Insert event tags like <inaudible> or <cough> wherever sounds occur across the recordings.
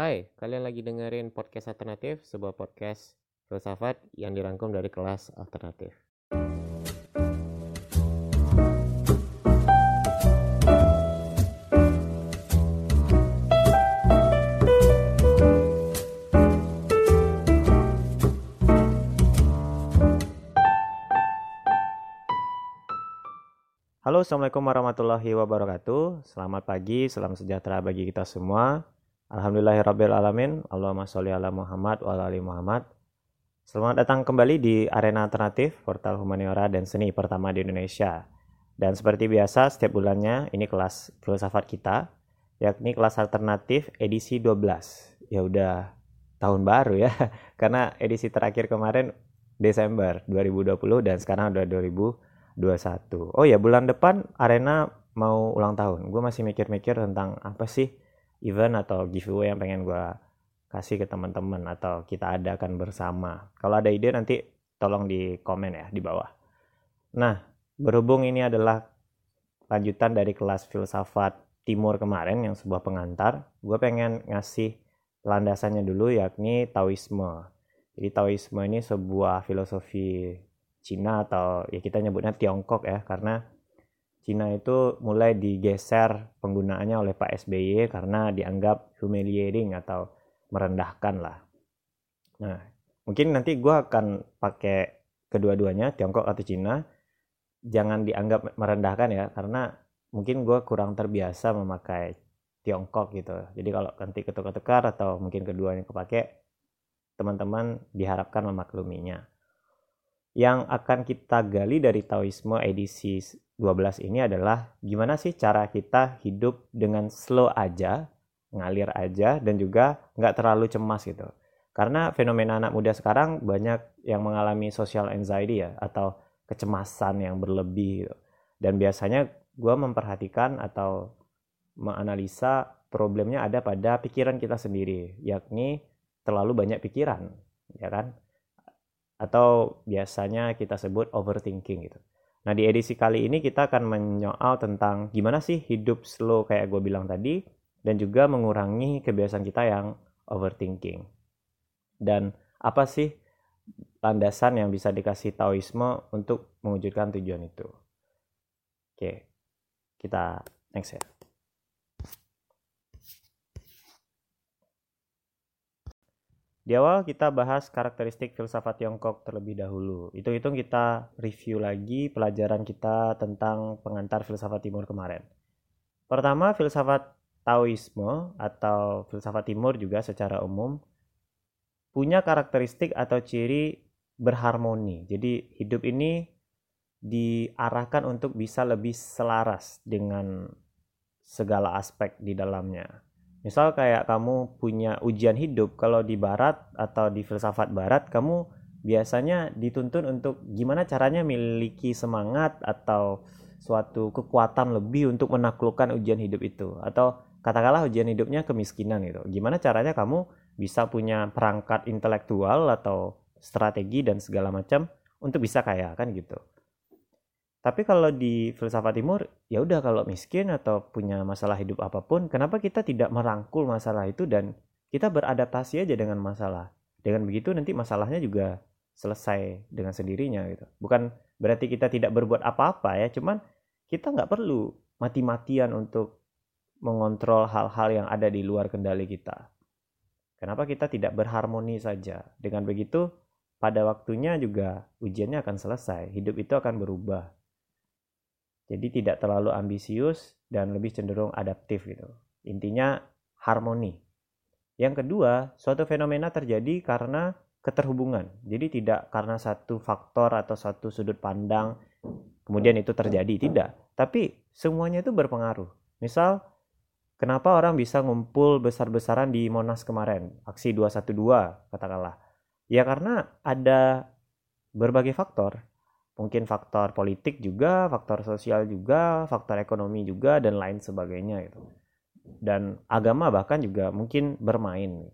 Hai, kalian lagi dengerin podcast alternatif, sebuah podcast filsafat yang dirangkum dari kelas alternatif. Halo, Assalamualaikum warahmatullahi wabarakatuh. Selamat pagi, salam sejahtera bagi kita semua. Alhamdulillahirrabbilalamin. Allahumma sholli ala Muhammad wa ala Muhammad. Selamat datang kembali di Arena Alternatif, portal humaniora dan seni pertama di Indonesia. Dan seperti biasa, setiap bulannya ini kelas filsafat kita, yakni kelas alternatif edisi 12. Ya udah tahun baru ya, <laughs> karena edisi terakhir kemarin Desember 2020 dan sekarang udah 2021. Oh ya, bulan depan Arena mau ulang tahun. Gue masih mikir-mikir tentang apa sih event atau giveaway yang pengen gue kasih ke teman-teman atau kita adakan bersama. Kalau ada ide nanti tolong di komen ya di bawah. Nah, berhubung ini adalah lanjutan dari kelas filsafat timur kemarin yang sebuah pengantar, gue pengen ngasih landasannya dulu yakni Taoisme. Jadi Taoisme ini sebuah filosofi Cina atau ya kita nyebutnya Tiongkok ya karena Cina itu mulai digeser penggunaannya oleh Pak SBY karena dianggap humiliating atau merendahkan lah. Nah, mungkin nanti gue akan pakai kedua-duanya, Tiongkok atau Cina. Jangan dianggap merendahkan ya, karena mungkin gue kurang terbiasa memakai Tiongkok gitu. Jadi kalau nanti ketukar-tukar atau mungkin keduanya kepake, teman-teman diharapkan memakluminya. Yang akan kita gali dari Taoisme edisi 12 ini adalah gimana sih cara kita hidup dengan slow aja, ngalir aja, dan juga nggak terlalu cemas gitu. Karena fenomena anak muda sekarang banyak yang mengalami social anxiety ya, atau kecemasan yang berlebih gitu. Dan biasanya gue memperhatikan atau menganalisa problemnya ada pada pikiran kita sendiri, yakni terlalu banyak pikiran, ya kan? Atau biasanya kita sebut overthinking gitu. Nah, di edisi kali ini kita akan menyoal tentang gimana sih hidup slow kayak gue bilang tadi, dan juga mengurangi kebiasaan kita yang overthinking. Dan apa sih landasan yang bisa dikasih Taoisme untuk mewujudkan tujuan itu? Oke, kita next ya. Di awal kita bahas karakteristik filsafat Tiongkok terlebih dahulu. Hitung-hitung kita review lagi pelajaran kita tentang pengantar filsafat timur kemarin. Pertama, filsafat Taoisme atau filsafat timur juga secara umum punya karakteristik atau ciri berharmoni. Jadi hidup ini diarahkan untuk bisa lebih selaras dengan segala aspek di dalamnya. Misal kayak kamu punya ujian hidup, kalau di barat atau di filsafat barat, kamu biasanya dituntun untuk gimana caranya memiliki semangat atau suatu kekuatan lebih untuk menaklukkan ujian hidup itu. Atau katakanlah ujian hidupnya kemiskinan gitu. Gimana caranya kamu bisa punya perangkat intelektual atau strategi dan segala macam untuk bisa kaya kan gitu. Tapi kalau di filsafat timur, ya udah kalau miskin atau punya masalah hidup apa pun, kenapa kita tidak merangkul masalah itu dan kita beradaptasi aja dengan masalah. Dengan begitu nanti masalahnya juga selesai dengan sendirinya gitu. Bukan berarti kita tidak berbuat apa-apa ya, cuman kita nggak perlu mati-matian untuk mengontrol hal-hal yang ada di luar kendali kita. Kenapa kita tidak berharmoni saja? Dengan begitu, pada waktunya juga ujiannya akan selesai, hidup itu akan berubah jadi tidak terlalu ambisius dan lebih cenderung adaptif gitu. Intinya harmoni. Yang kedua, suatu fenomena terjadi karena keterhubungan. Jadi tidak karena satu faktor atau satu sudut pandang kemudian itu terjadi, tidak. Tapi semuanya itu berpengaruh. Misal, kenapa orang bisa ngumpul besar-besaran di Monas kemarin, aksi 212 katakanlah. Ya karena ada berbagai faktor mungkin faktor politik juga, faktor sosial juga, faktor ekonomi juga dan lain sebagainya itu. Dan agama bahkan juga mungkin bermain.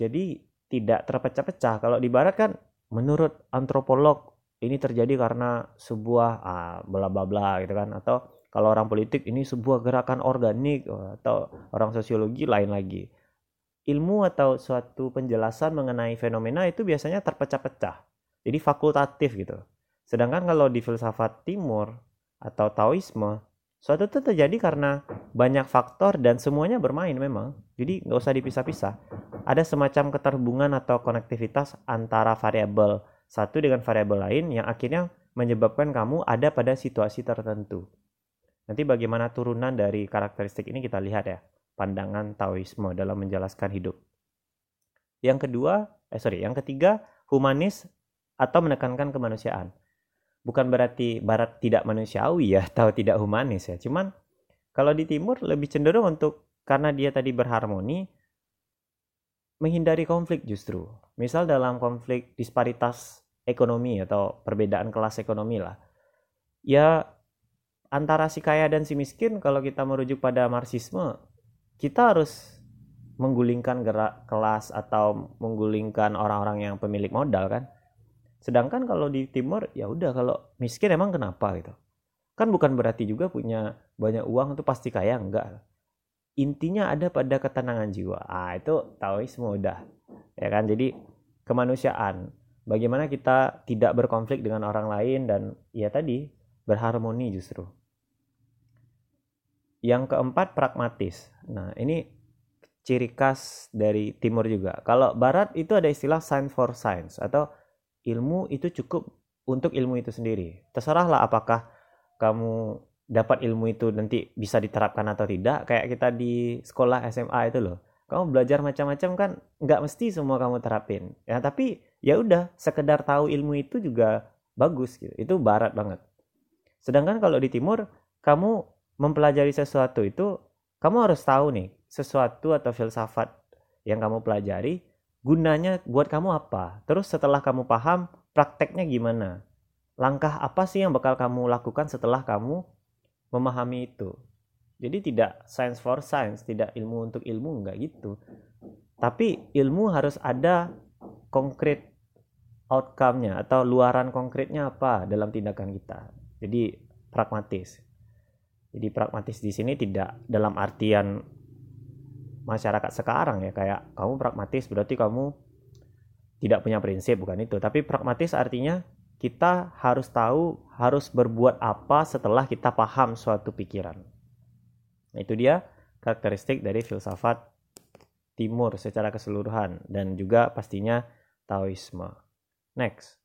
Jadi tidak terpecah-pecah. Kalau di barat kan menurut antropolog ini terjadi karena sebuah ah, bla bla bla gitu kan atau kalau orang politik ini sebuah gerakan organik atau orang sosiologi lain lagi. ilmu atau suatu penjelasan mengenai fenomena itu biasanya terpecah-pecah. Jadi fakultatif gitu. Sedangkan kalau di filsafat timur atau Taoisme, suatu itu terjadi karena banyak faktor dan semuanya bermain memang. Jadi nggak usah dipisah-pisah. Ada semacam keterhubungan atau konektivitas antara variabel satu dengan variabel lain yang akhirnya menyebabkan kamu ada pada situasi tertentu. Nanti bagaimana turunan dari karakteristik ini kita lihat ya pandangan Taoisme dalam menjelaskan hidup. Yang kedua, eh sorry, yang ketiga humanis atau menekankan kemanusiaan. Bukan berarti Barat tidak manusiawi ya <laughs> atau tidak humanis ya. Cuman kalau di Timur lebih cenderung untuk karena dia tadi berharmoni menghindari konflik justru. Misal dalam konflik disparitas ekonomi atau perbedaan kelas ekonomi lah. Ya antara si kaya dan si miskin kalau kita merujuk pada marxisme kita harus menggulingkan gerak kelas atau menggulingkan orang-orang yang pemilik modal kan. Sedangkan kalau di timur ya udah kalau miskin emang kenapa gitu. Kan bukan berarti juga punya banyak uang itu pasti kaya enggak. Intinya ada pada ketenangan jiwa. Ah itu Taoisme udah. Ya kan jadi kemanusiaan. Bagaimana kita tidak berkonflik dengan orang lain dan ya tadi berharmoni justru. Yang keempat pragmatis. Nah, ini ciri khas dari timur juga. Kalau barat itu ada istilah science for science atau ilmu itu cukup untuk ilmu itu sendiri. Terserahlah apakah kamu dapat ilmu itu nanti bisa diterapkan atau tidak. Kayak kita di sekolah SMA itu loh. Kamu belajar macam-macam kan nggak mesti semua kamu terapin. Ya tapi ya udah sekedar tahu ilmu itu juga bagus gitu. Itu barat banget. Sedangkan kalau di timur kamu mempelajari sesuatu itu kamu harus tahu nih sesuatu atau filsafat yang kamu pelajari gunanya buat kamu apa? Terus setelah kamu paham prakteknya gimana? Langkah apa sih yang bakal kamu lakukan setelah kamu memahami itu? Jadi tidak science for science tidak ilmu untuk ilmu enggak gitu. Tapi ilmu harus ada konkret outcome-nya atau luaran konkretnya apa dalam tindakan kita. Jadi pragmatis. Jadi pragmatis di sini tidak dalam artian masyarakat sekarang ya kayak kamu pragmatis berarti kamu tidak punya prinsip bukan itu. Tapi pragmatis artinya kita harus tahu harus berbuat apa setelah kita paham suatu pikiran. Nah, itu dia karakteristik dari filsafat timur secara keseluruhan dan juga pastinya Taoisme. Next.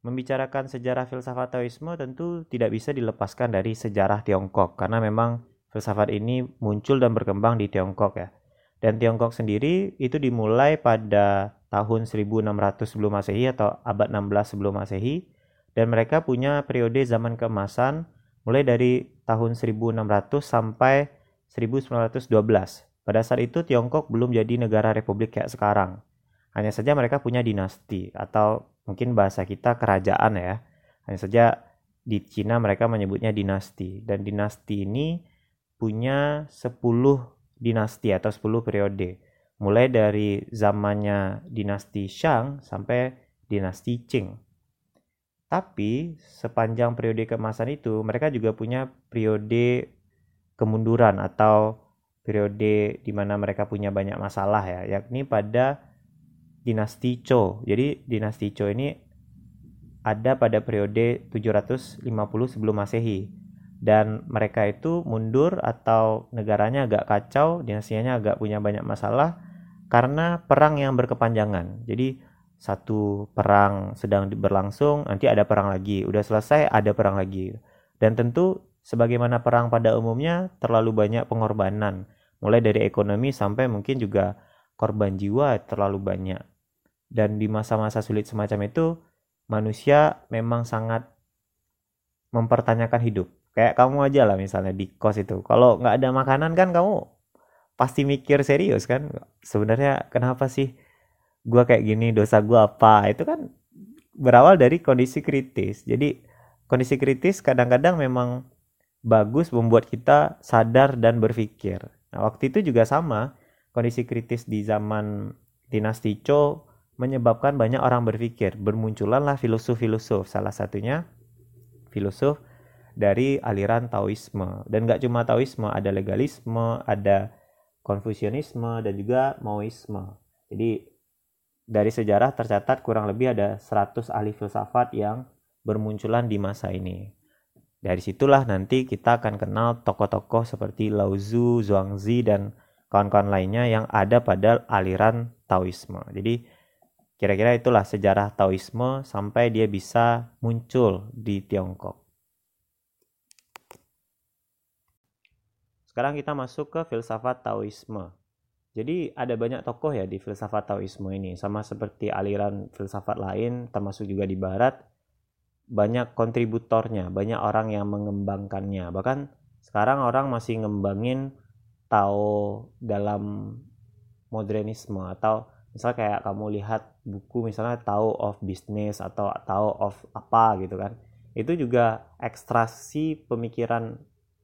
Membicarakan sejarah filsafat Taoisme tentu tidak bisa dilepaskan dari sejarah Tiongkok karena memang filsafat ini muncul dan berkembang di Tiongkok ya. Dan Tiongkok sendiri itu dimulai pada tahun 1600 sebelum Masehi atau abad 16 sebelum Masehi dan mereka punya periode zaman keemasan mulai dari tahun 1600 sampai 1912. Pada saat itu Tiongkok belum jadi negara republik kayak sekarang. Hanya saja mereka punya dinasti atau mungkin bahasa kita kerajaan ya. Hanya saja di Cina mereka menyebutnya dinasti dan dinasti ini punya 10 dinasti atau 10 periode. Mulai dari zamannya dinasti Shang sampai dinasti Qing. Tapi sepanjang periode keemasan itu mereka juga punya periode kemunduran atau periode di mana mereka punya banyak masalah ya, yakni pada dinasti Zhou. Jadi dinasti Zhou ini ada pada periode 750 sebelum Masehi dan mereka itu mundur atau negaranya agak kacau, dinastinya agak punya banyak masalah karena perang yang berkepanjangan. Jadi satu perang sedang berlangsung, nanti ada perang lagi, udah selesai ada perang lagi. Dan tentu sebagaimana perang pada umumnya terlalu banyak pengorbanan, mulai dari ekonomi sampai mungkin juga korban jiwa terlalu banyak dan di masa-masa sulit semacam itu manusia memang sangat mempertanyakan hidup kayak kamu aja lah misalnya di kos itu. Kalau nggak ada makanan kan kamu pasti mikir serius kan. Sebenarnya kenapa sih gua kayak gini dosa gua apa? Itu kan berawal dari kondisi kritis. Jadi kondisi kritis kadang-kadang memang bagus membuat kita sadar dan berpikir. Nah waktu itu juga sama. Kondisi kritis di zaman dinasti Cho menyebabkan banyak orang berpikir. Bermunculanlah filosof-filosof, salah satunya filosof dari aliran Taoisme. Dan gak cuma Taoisme, ada legalisme, ada Konfusianisme dan juga Maoisme. Jadi dari sejarah tercatat kurang lebih ada 100 ahli filsafat yang bermunculan di masa ini. Dari situlah nanti kita akan kenal tokoh-tokoh seperti Lao Tzu, Zhuangzi, dan kawan-kawan lainnya yang ada pada aliran Taoisme. Jadi kira-kira itulah sejarah Taoisme sampai dia bisa muncul di Tiongkok. Sekarang kita masuk ke filsafat Taoisme. Jadi ada banyak tokoh ya di filsafat Taoisme ini, sama seperti aliran filsafat lain, termasuk juga di Barat, banyak kontributornya, banyak orang yang mengembangkannya. Bahkan sekarang orang masih ngembangin Tao dalam modernisme atau misal kayak kamu lihat buku misalnya Tao of Business atau Tao of apa gitu kan. Itu juga ekstraksi pemikiran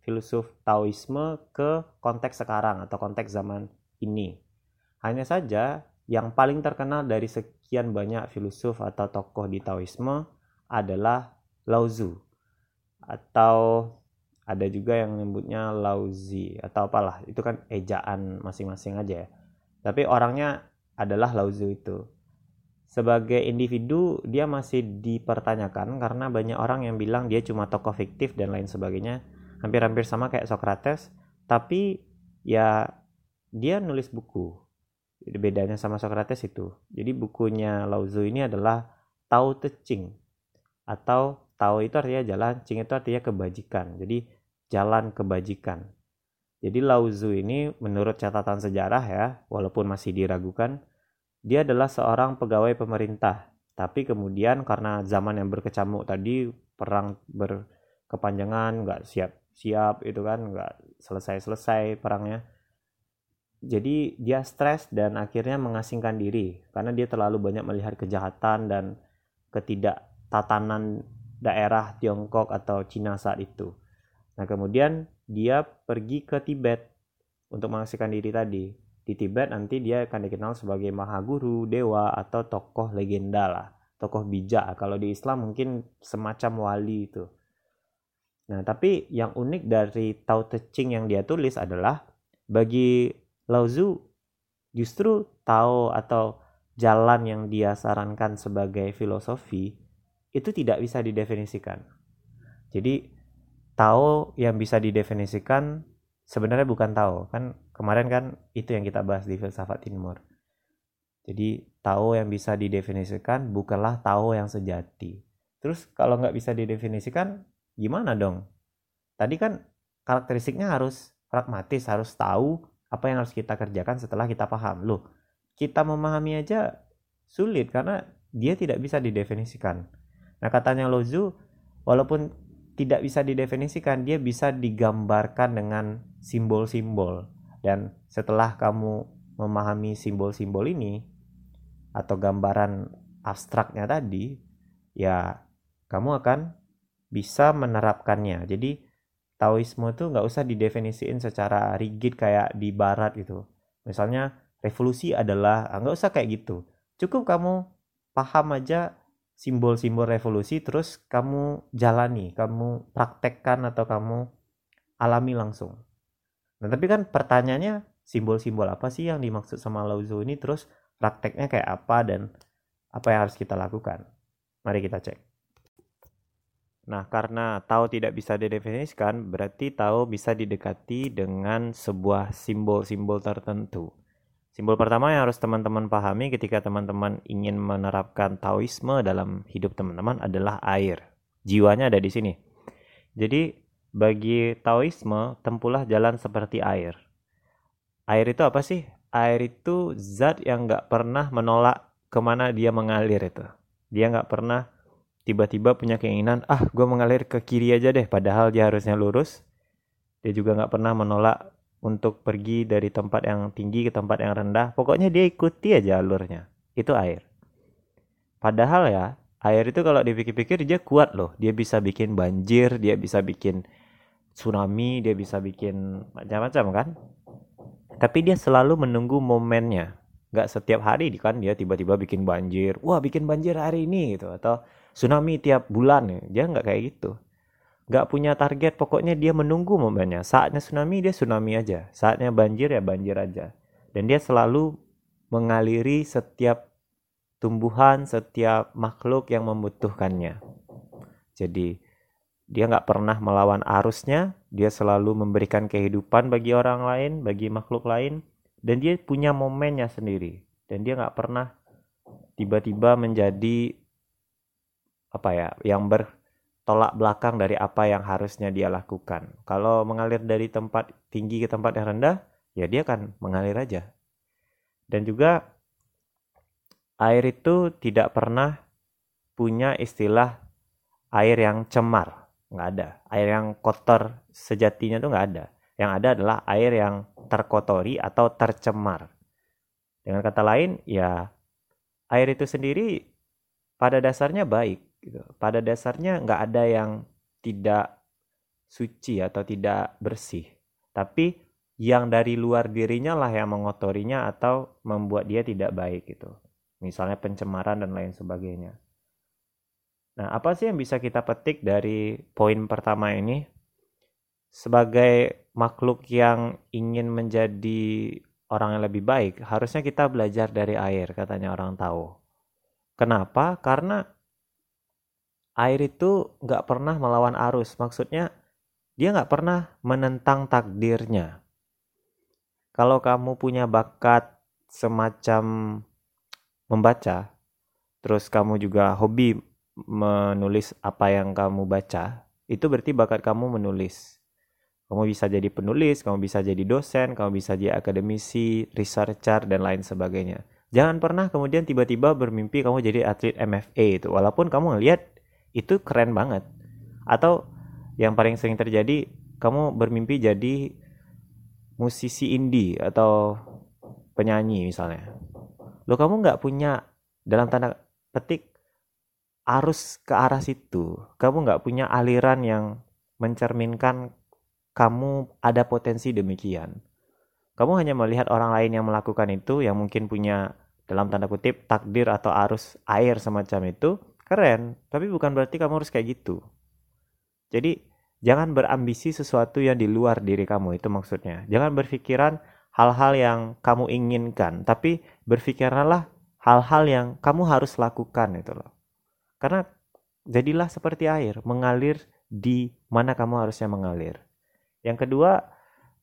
filsuf Taoisme ke konteks sekarang atau konteks zaman ini. Hanya saja yang paling terkenal dari sekian banyak filsuf atau tokoh di Taoisme adalah Lao Tzu. Atau ada juga yang menyebutnya Lauzi atau apalah itu kan ejaan masing-masing aja ya. Tapi orangnya adalah Lauzu itu. Sebagai individu dia masih dipertanyakan karena banyak orang yang bilang dia cuma tokoh fiktif dan lain sebagainya hampir-hampir sama kayak Socrates tapi ya dia nulis buku. Bedanya sama Socrates itu. Jadi bukunya Lao Tzu ini adalah Tao Te Ching atau Tao itu artinya jalan Ching itu artinya kebajikan. Jadi jalan kebajikan. Jadi Lao Tzu ini menurut catatan sejarah ya walaupun masih diragukan dia adalah seorang pegawai pemerintah. Tapi kemudian karena zaman yang berkecamuk tadi perang berkepanjangan nggak siap siap itu kan nggak selesai-selesai perangnya jadi dia stres dan akhirnya mengasingkan diri karena dia terlalu banyak melihat kejahatan dan ketidaktatanan daerah Tiongkok atau Cina saat itu. Nah kemudian dia pergi ke Tibet untuk mengasingkan diri tadi. Di Tibet nanti dia akan dikenal sebagai Mahaguru, Dewa, atau tokoh legenda lah. Tokoh bijak. Kalau di Islam mungkin semacam wali itu. Nah, tapi yang unik dari Tao Te Ching yang dia tulis adalah bagi Lao Tzu justru Tao atau jalan yang dia sarankan sebagai filosofi itu tidak bisa didefinisikan. Jadi Tao yang bisa didefinisikan sebenarnya bukan Tao. Kan kemarin kan itu yang kita bahas di filsafat timur. Jadi Tao yang bisa didefinisikan bukanlah Tao yang sejati. Terus kalau nggak bisa didefinisikan, gimana dong? Tadi kan karakteristiknya harus pragmatis, harus tahu apa yang harus kita kerjakan setelah kita paham. Loh, kita memahami aja sulit karena dia tidak bisa didefinisikan. Nah, katanya Lozu, walaupun tidak bisa didefinisikan, dia bisa digambarkan dengan simbol-simbol. Dan setelah kamu memahami simbol-simbol ini atau gambaran abstraknya tadi, ya kamu akan bisa menerapkannya. Jadi Taoisme itu nggak usah didefinisikan secara rigid kayak di Barat gitu. Misalnya revolusi adalah ah, nggak usah kayak gitu. Cukup kamu paham aja simbol-simbol revolusi terus kamu jalani, kamu praktekkan atau kamu alami langsung. Nah tapi kan pertanyaannya simbol-simbol apa sih yang dimaksud sama Lao Tzu ini terus prakteknya kayak apa dan apa yang harus kita lakukan. Mari kita cek. Nah, karena tahu tidak bisa didefinisikan, berarti tahu bisa didekati dengan sebuah simbol-simbol tertentu. Simbol pertama yang harus teman-teman pahami ketika teman-teman ingin menerapkan Taoisme dalam hidup teman-teman adalah air. Jiwanya ada di sini. Jadi, bagi Taoisme, tempuhlah jalan seperti air. Air itu apa sih? Air itu zat yang nggak pernah menolak ke mana dia mengalir itu. Dia nggak pernah tiba-tiba punya keinginan ah gue mengalir ke kiri aja deh padahal dia harusnya lurus. Dia juga nggak pernah menolak untuk pergi dari tempat yang tinggi ke tempat yang rendah. Pokoknya dia ikuti aja alurnya. Itu air. Padahal ya air itu kalau dipikir-pikir dia kuat loh. Dia bisa bikin banjir dia bisa bikin tsunami dia bisa bikin macam-macam kan. Tapi dia selalu menunggu momennya. Nggak setiap hari kan dia tiba-tiba bikin banjir. Wah bikin banjir hari ini gitu. Atau tsunami tiap bulan ya. Dia nggak kayak gitu. Nggak punya target. Pokoknya dia menunggu momennya. Saatnya tsunami dia tsunami aja. Saatnya banjir ya banjir aja. Dan dia selalu mengaliri setiap tumbuhan setiap makhluk yang membutuhkannya. Jadi dia nggak pernah melawan arusnya. Dia selalu memberikan kehidupan bagi orang lain bagi makhluk lain. Dan dia punya momennya sendiri. Dan dia nggak pernah tiba-tiba menjadi apa ya yang ber tolak belakang dari apa yang harusnya dia lakukan. Kalau mengalir dari tempat tinggi ke tempat yang rendah, ya dia akan mengalir aja. Dan juga air itu tidak pernah punya istilah air yang cemar, nggak ada. Air yang kotor sejatinya tuh nggak ada. Yang ada adalah air yang terkotori atau tercemar. Dengan kata lain, ya air itu sendiri pada dasarnya baik gitu. Pada dasarnya nggak ada yang tidak suci atau tidak bersih. Tapi yang dari luar dirinya lah yang mengotorinya atau membuat dia tidak baik gitu. Misalnya pencemaran dan lain sebagainya. Nah, apa sih yang bisa kita petik dari poin pertama ini? Sebagai makhluk yang ingin menjadi orang yang lebih baik, harusnya kita belajar dari air, katanya orang tahu. Kenapa? Karena air itu nggak pernah melawan arus. Maksudnya dia nggak pernah menentang takdirnya. Kalau kamu punya bakat semacam membaca, terus kamu juga hobi menulis apa yang kamu baca, itu berarti bakat kamu menulis. Kamu bisa jadi penulis, kamu bisa jadi dosen, kamu bisa jadi akademisi, researcher, dan lain sebagainya. Jangan pernah kemudian tiba-tiba bermimpi kamu jadi atlet MFA itu. Walaupun kamu ngelihat itu keren banget. Atau yang paling sering terjadi kamu bermimpi jadi musisi indie atau penyanyi misalnya. Lo kamu nggak punya dalam tanda petik arus ke arah situ. Kamu nggak punya aliran yang mencerminkan kamu ada potensi demikian. Kamu hanya melihat orang lain yang melakukan itu yang mungkin punya dalam tanda kutip takdir atau arus air semacam itu keren, tapi bukan berarti kamu harus kayak gitu. Jadi jangan berambisi sesuatu yang di luar diri kamu itu maksudnya. Jangan berpikiran hal-hal yang kamu inginkan, tapi berpikirlah hal-hal yang kamu harus lakukan itu loh. Karena jadilah seperti air, mengalir di mana kamu harusnya mengalir. Yang kedua,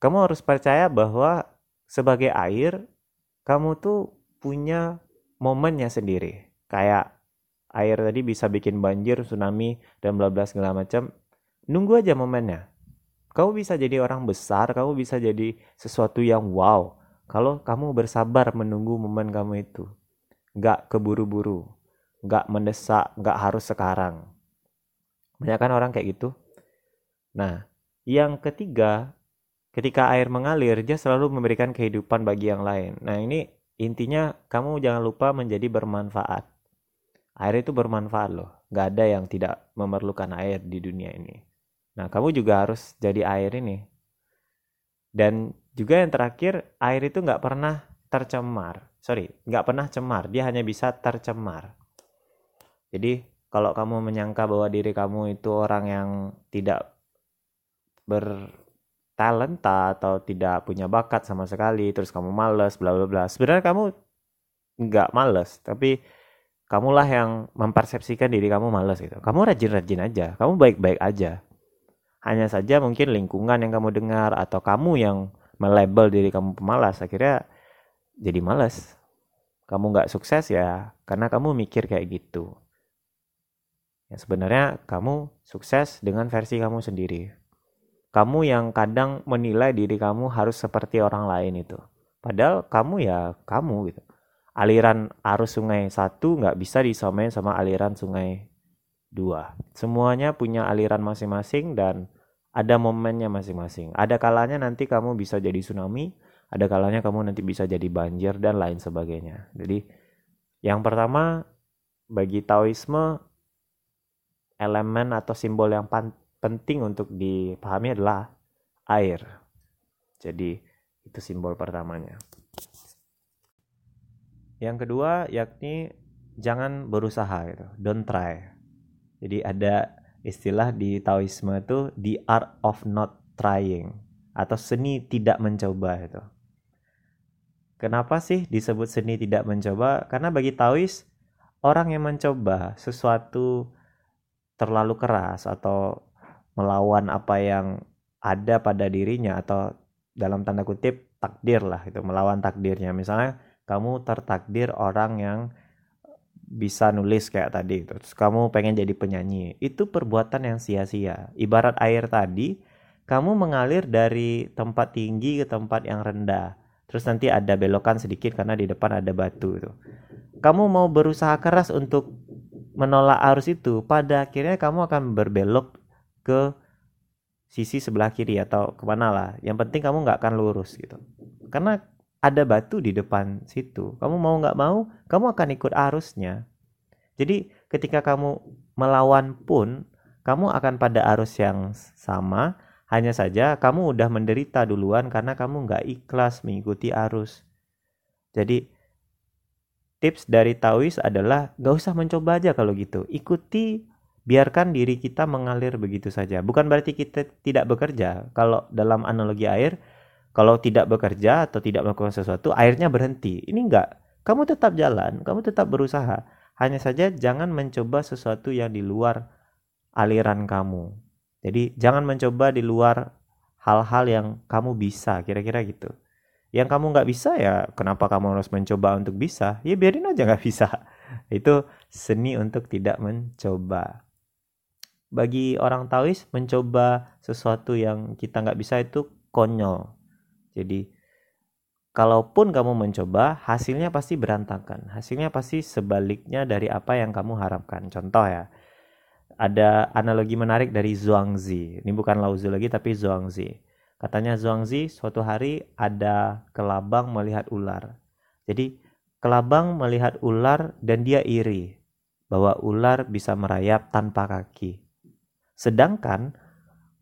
kamu harus percaya bahwa sebagai air, kamu tuh punya momennya sendiri. Kayak air tadi bisa bikin banjir, tsunami, dan bla bla segala macam. Nunggu aja momennya. Kamu bisa jadi orang besar, kamu bisa jadi sesuatu yang wow. Kalau kamu bersabar menunggu momen kamu itu. Gak keburu-buru. Gak mendesak, gak harus sekarang. Banyak kan orang kayak gitu. Nah, yang ketiga, ketika air mengalir, dia selalu memberikan kehidupan bagi yang lain. Nah, ini intinya kamu jangan lupa menjadi bermanfaat air itu bermanfaat loh. Gak ada yang tidak memerlukan air di dunia ini. Nah, kamu juga harus jadi air ini. Dan juga yang terakhir, air itu gak pernah tercemar. Sorry, gak pernah cemar. Dia hanya bisa tercemar. Jadi, kalau kamu menyangka bahwa diri kamu itu orang yang tidak bertalenta atau tidak punya bakat sama sekali, terus kamu males, bla bla bla. Sebenarnya kamu nggak males, tapi kamulah yang mempersepsikan diri kamu malas gitu. Kamu rajin-rajin aja, kamu baik-baik aja. Hanya saja mungkin lingkungan yang kamu dengar atau kamu yang melabel diri kamu pemalas akhirnya jadi malas. Kamu nggak sukses ya karena kamu mikir kayak gitu. Ya sebenarnya kamu sukses dengan versi kamu sendiri. Kamu yang kadang menilai diri kamu harus seperti orang lain itu. Padahal kamu ya kamu gitu aliran arus sungai satu nggak bisa disamain sama aliran sungai dua. Semuanya punya aliran masing-masing dan ada momennya masing-masing. Ada kalanya nanti kamu bisa jadi tsunami, ada kalanya kamu nanti bisa jadi banjir dan lain sebagainya. Jadi yang pertama bagi Taoisme elemen atau simbol yang penting untuk dipahami adalah air. Jadi itu simbol pertamanya. Yang kedua yakni jangan berusaha gitu. Don't try. Jadi ada istilah di Taoisme itu the art of not trying atau seni tidak mencoba itu. Kenapa sih disebut seni tidak mencoba? Karena bagi Taois orang yang mencoba sesuatu terlalu keras atau melawan apa yang ada pada dirinya atau dalam tanda kutip takdir lah itu melawan takdirnya misalnya kamu tertakdir orang yang bisa nulis kayak tadi terus kamu pengen jadi penyanyi. Itu perbuatan yang sia-sia. Ibarat air tadi kamu mengalir dari tempat tinggi ke tempat yang rendah. Terus nanti ada belokan sedikit karena di depan ada batu itu. Kamu mau berusaha keras untuk menolak arus itu pada akhirnya kamu akan berbelok ke sisi sebelah kiri atau ke mana lah. Yang penting kamu nggak akan lurus gitu. Karena ada batu di depan situ. Kamu mau nggak mau, kamu akan ikut arusnya. Jadi ketika kamu melawan pun, kamu akan pada arus yang sama. Hanya saja kamu udah menderita duluan karena kamu nggak ikhlas mengikuti arus. Jadi tips dari Taois adalah gak usah mencoba aja kalau gitu. Ikuti biarkan diri kita mengalir begitu saja. Bukan berarti kita tidak bekerja. Kalau dalam analogi air, kalau tidak bekerja atau tidak melakukan sesuatu, airnya berhenti. Ini enggak. Kamu tetap jalan, kamu tetap berusaha. Hanya saja jangan mencoba sesuatu yang di luar aliran kamu. Jadi jangan mencoba di luar hal-hal yang kamu bisa, kira-kira gitu. Yang kamu nggak bisa ya kenapa kamu harus mencoba untuk bisa? Ya biarin aja nggak bisa. <laughs> Itu seni untuk tidak mencoba bagi orang Taois mencoba sesuatu yang kita nggak bisa itu konyol. Jadi kalaupun kamu mencoba, hasilnya pasti berantakan. Hasilnya pasti sebaliknya dari apa yang kamu harapkan. Contoh ya, ada analogi menarik dari Zhuangzi. Ini bukan Lao lagi tapi Zhuangzi. Katanya Zhuangzi suatu hari ada kelabang melihat ular. Jadi kelabang melihat ular dan dia iri bahwa ular bisa merayap tanpa kaki. Sedangkan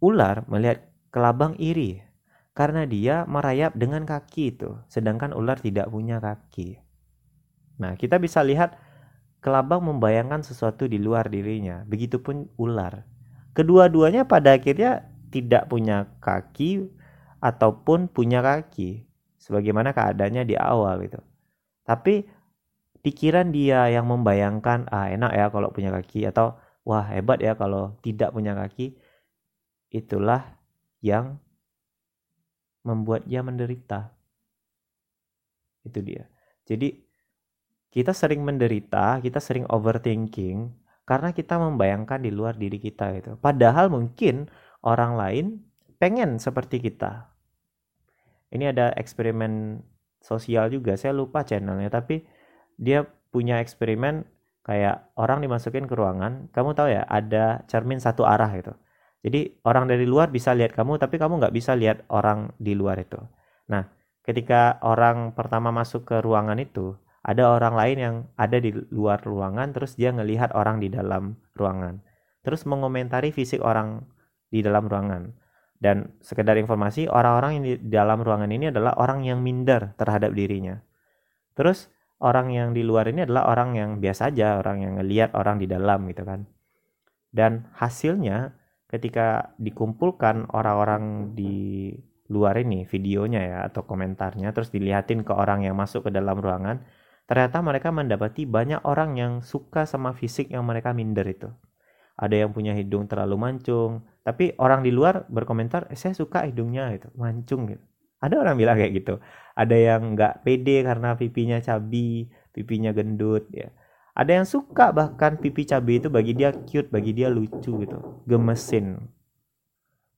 ular melihat kelabang iri karena dia merayap dengan kaki itu, sedangkan ular tidak punya kaki. Nah, kita bisa lihat kelabang membayangkan sesuatu di luar dirinya, begitupun ular. Kedua-duanya pada akhirnya tidak punya kaki ataupun punya kaki, sebagaimana keadaannya di awal itu. Tapi pikiran dia yang membayangkan ah enak ya kalau punya kaki atau wah hebat ya kalau tidak punya kaki itulah yang membuat dia menderita. Itu dia. Jadi kita sering menderita kita sering overthinking karena kita membayangkan di luar diri kita itu padahal mungkin orang lain pengen seperti kita. Ini ada eksperimen sosial juga saya lupa channelnya tapi dia punya eksperimen kayak orang dimasukin ke ruangan kamu tahu ya ada cermin satu arah gitu jadi orang dari luar bisa lihat kamu tapi kamu nggak bisa lihat orang di luar itu. Nah ketika orang pertama masuk ke ruangan itu ada orang lain yang ada di luar ruangan terus dia ngelihat orang di dalam ruangan. Terus mengomentari fisik orang di dalam ruangan. Dan sekedar informasi orang-orang yang di dalam ruangan ini adalah orang yang minder terhadap dirinya. Terus orang yang di luar ini adalah orang yang biasa aja, orang yang ngelihat orang di dalam gitu kan. Dan hasilnya ketika dikumpulkan orang-orang di luar ini videonya ya atau komentarnya terus dilihatin ke orang yang masuk ke dalam ruangan, ternyata mereka mendapati banyak orang yang suka sama fisik yang mereka minder itu. Ada yang punya hidung terlalu mancung, tapi orang di luar berkomentar, eh, saya suka hidungnya itu mancung gitu. Ada orang bilang kayak gitu. Ada yang nggak pede karena pipinya cabi, pipinya gendut ya. Ada yang suka bahkan pipi cabi itu bagi dia cute, bagi dia lucu gitu, gemesin.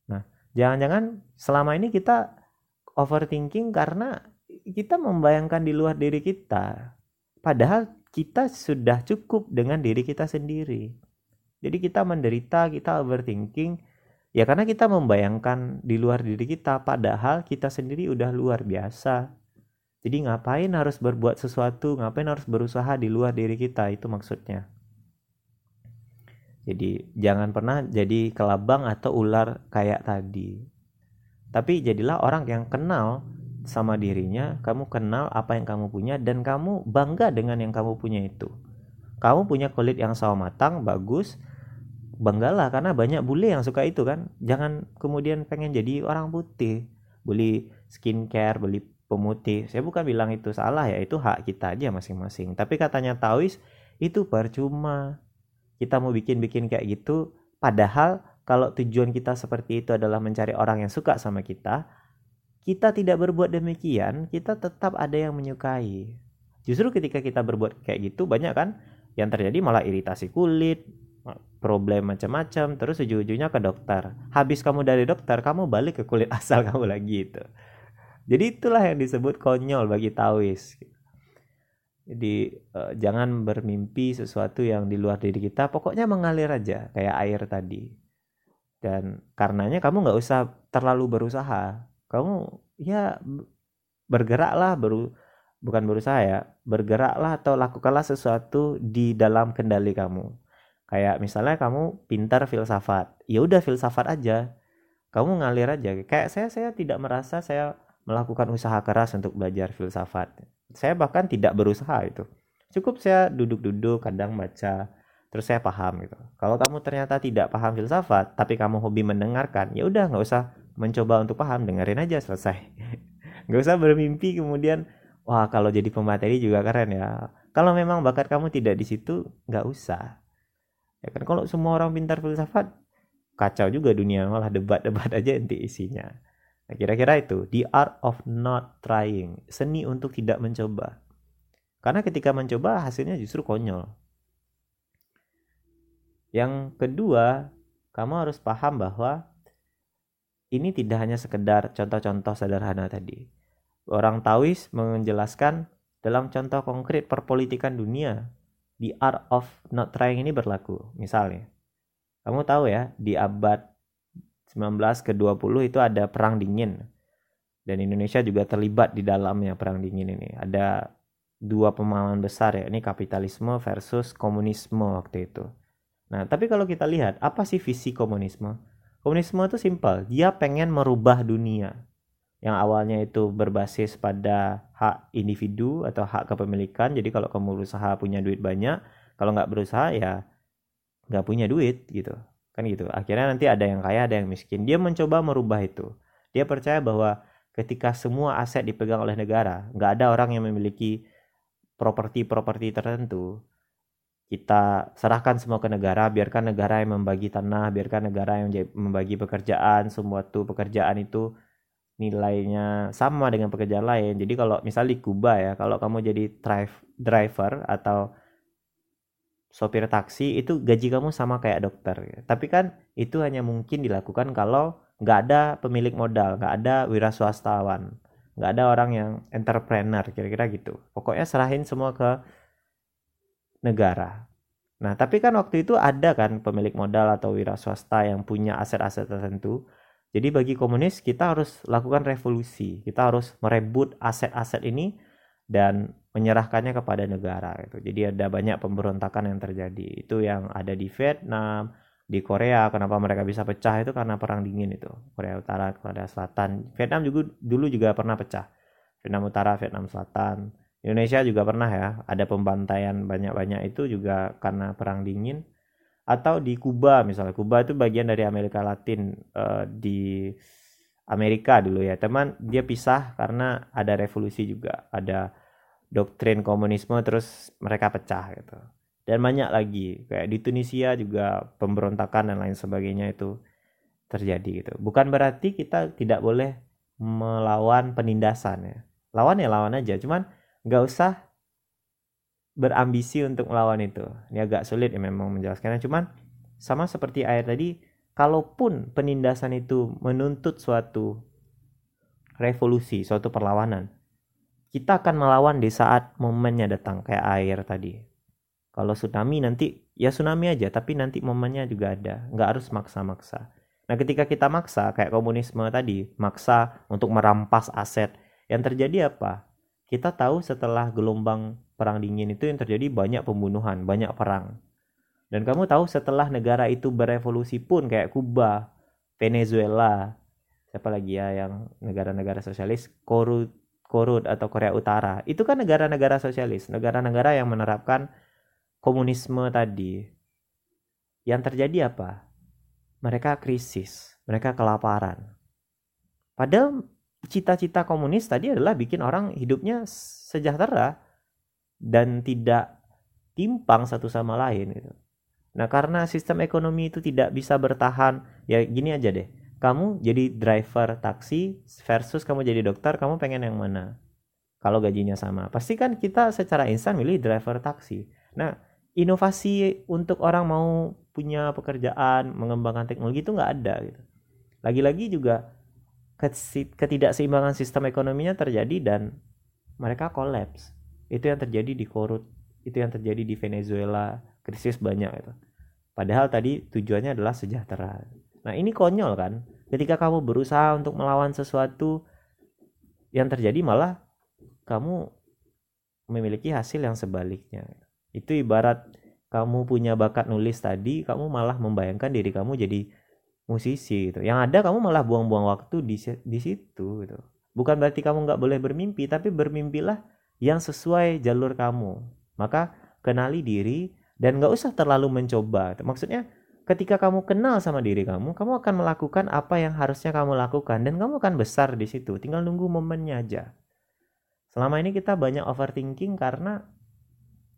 Nah, jangan-jangan selama ini kita overthinking karena kita membayangkan di luar diri kita. Padahal kita sudah cukup dengan diri kita sendiri. Jadi kita menderita, kita overthinking Ya karena kita membayangkan di luar diri kita padahal kita sendiri udah luar biasa. Jadi ngapain harus berbuat sesuatu, ngapain harus berusaha di luar diri kita itu maksudnya. Jadi jangan pernah jadi kelabang atau ular kayak tadi. Tapi jadilah orang yang kenal sama dirinya, kamu kenal apa yang kamu punya dan kamu bangga dengan yang kamu punya itu. Kamu punya kulit yang sawo matang, bagus, banggalah karena banyak bule yang suka itu kan jangan kemudian pengen jadi orang putih beli skincare beli pemutih. Saya bukan bilang itu salah ya itu hak kita aja masing-masing. Tapi katanya Taois itu percuma. Kita mau bikin-bikin kayak gitu padahal kalau tujuan kita seperti itu adalah mencari orang yang suka sama kita kita tidak berbuat demikian kita tetap ada yang menyukai. Justru ketika kita berbuat kayak gitu banyak kan yang terjadi malah iritasi kulit problem macam-macam terus ujung-ujungnya ke dokter. Habis kamu dari dokter kamu balik ke kulit <laughs> asal kamu lagi itu jadi itulah yang disebut konyol bagi Taois jadi uh, jangan bermimpi sesuatu yang di luar diri kita pokoknya mengalir aja kayak air tadi dan karenanya kamu nggak usah terlalu berusaha kamu ya bergeraklah baru bukan berusaha ya bergeraklah atau lakukanlah sesuatu di dalam kendali kamu Kayak misalnya kamu pintar filsafat, ya udah filsafat aja. Kamu ngalir aja. Kayak saya saya tidak merasa saya melakukan usaha keras untuk belajar filsafat. Saya bahkan tidak berusaha itu. Cukup saya duduk-duduk, kadang baca, terus saya paham gitu. Kalau kamu ternyata tidak paham filsafat, tapi kamu hobi mendengarkan, ya udah nggak usah mencoba untuk paham, dengerin aja selesai. <laughs> nggak usah bermimpi kemudian, wah kalau jadi pemateri juga keren ya. Kalau memang bakat kamu tidak di situ, nggak usah ya kan kalau semua orang pintar filsafat kacau juga dunia malah debat-debat <laughs> aja nanti isinya nah, kira-kira itu the art of not trying seni untuk tidak mencoba. Karena ketika mencoba hasilnya justru konyol. Yang kedua kamu harus paham bahwa ini tidak hanya sekedar contoh-contoh sederhana tadi. Orang Taois menjelaskan dalam contoh konkret perpolitikan dunia the art of not trying ini berlaku. Misalnya, kamu tahu ya, di abad 19 ke 20 itu ada perang dingin. Dan Indonesia juga terlibat di dalamnya perang dingin ini. Ada dua pemahaman besar ya, ini kapitalisme versus komunisme waktu itu. Nah, tapi kalau kita lihat, apa sih visi komunisme? Komunisme itu simpel, dia pengen merubah dunia yang awalnya itu berbasis pada hak individu atau hak kepemilikan. Jadi kalau kamu berusaha punya duit banyak, kalau nggak berusaha ya nggak punya duit gitu. Kan gitu. Akhirnya nanti ada yang kaya, ada yang miskin. Dia mencoba merubah itu. Dia percaya bahwa ketika semua aset dipegang oleh negara, nggak ada orang yang memiliki properti-properti tertentu, kita serahkan semua ke negara, biarkan negara yang membagi tanah, biarkan negara yang membagi pekerjaan, semua tuh pekerjaan itu nilainya sama dengan pekerjaan lain. Jadi kalau misalnya di Kuba ya, kalau kamu jadi drive, driver atau sopir taksi itu gaji kamu sama kayak dokter. Tapi kan itu hanya mungkin dilakukan kalau nggak ada pemilik modal, nggak ada wira swastawan, nggak ada orang yang entrepreneur kira-kira gitu. Pokoknya serahin semua ke negara. Nah, tapi kan waktu itu ada kan pemilik modal atau wira swasta yang punya aset-aset tertentu jadi bagi komunis kita harus lakukan revolusi, kita harus merebut aset-aset ini dan menyerahkannya kepada negara gitu. Jadi ada banyak pemberontakan yang terjadi. Itu yang ada di Vietnam, di Korea kenapa mereka bisa pecah itu karena perang dingin itu. Korea Utara, Korea Selatan. Vietnam juga dulu juga pernah pecah. Vietnam Utara, Vietnam Selatan. Indonesia juga pernah ya, ada pembantaian banyak-banyak itu juga karena perang dingin atau di Kuba misalnya Kuba itu bagian dari Amerika Latin uh, di Amerika dulu ya teman dia pisah karena ada revolusi juga ada doktrin komunisme terus mereka pecah gitu dan banyak lagi kayak di Tunisia juga pemberontakan dan lain sebagainya itu terjadi gitu bukan berarti kita tidak boleh melawan penindasan ya lawan ya lawan aja cuman nggak usah berambisi untuk melawan itu. Ini agak sulit ya memang menjelaskannya. Cuman sama seperti air tadi, kalaupun penindasan itu menuntut suatu revolusi, suatu perlawanan, kita akan melawan di saat momennya datang kayak air tadi. Kalau tsunami nanti ya tsunami aja, tapi nanti momennya juga ada. Nggak harus maksa-maksa. Nah ketika kita maksa kayak komunisme tadi, maksa untuk merampas aset, yang terjadi apa? Kita tahu setelah gelombang perang dingin itu yang terjadi banyak pembunuhan, banyak perang. Dan kamu tahu setelah negara itu berevolusi pun kayak Kuba, Venezuela, siapa lagi ya yang negara-negara sosialis, Korut, Korut atau Korea Utara. Itu kan negara-negara sosialis, negara-negara yang menerapkan komunisme tadi. yang terjadi apa? Mereka krisis, mereka kelaparan. Padahal cita-cita komunis tadi adalah bikin orang hidupnya sejahtera dan tidak timpang satu sama lain gitu. Nah, karena sistem ekonomi itu tidak bisa bertahan, ya gini aja deh. Kamu jadi driver taksi versus kamu jadi dokter, kamu pengen yang mana? Kalau gajinya sama. Pasti kan kita secara instan milih driver taksi. Nah, inovasi untuk orang mau punya pekerjaan, mengembangkan teknologi itu nggak ada gitu. Lagi-lagi juga ketidakseimbangan sistem ekonominya terjadi dan mereka kolaps. Itu yang terjadi di Korut, itu yang terjadi di Venezuela, krisis banyak itu. Padahal tadi tujuannya adalah sejahtera. Nah ini konyol kan, ketika kamu berusaha untuk melawan sesuatu, yang terjadi malah kamu memiliki hasil yang sebaliknya. Itu ibarat kamu punya bakat nulis tadi, kamu malah membayangkan diri kamu jadi musisi gitu. Yang ada kamu malah buang-buang waktu di di situ gitu. Bukan berarti kamu nggak boleh bermimpi, tapi bermimpilah yang sesuai jalur kamu. Maka kenali diri dan nggak usah terlalu mencoba. Maksudnya ketika kamu kenal sama diri kamu, kamu akan melakukan apa yang harusnya kamu lakukan dan kamu akan besar di situ. Tinggal nunggu momennya aja. Selama ini kita banyak overthinking karena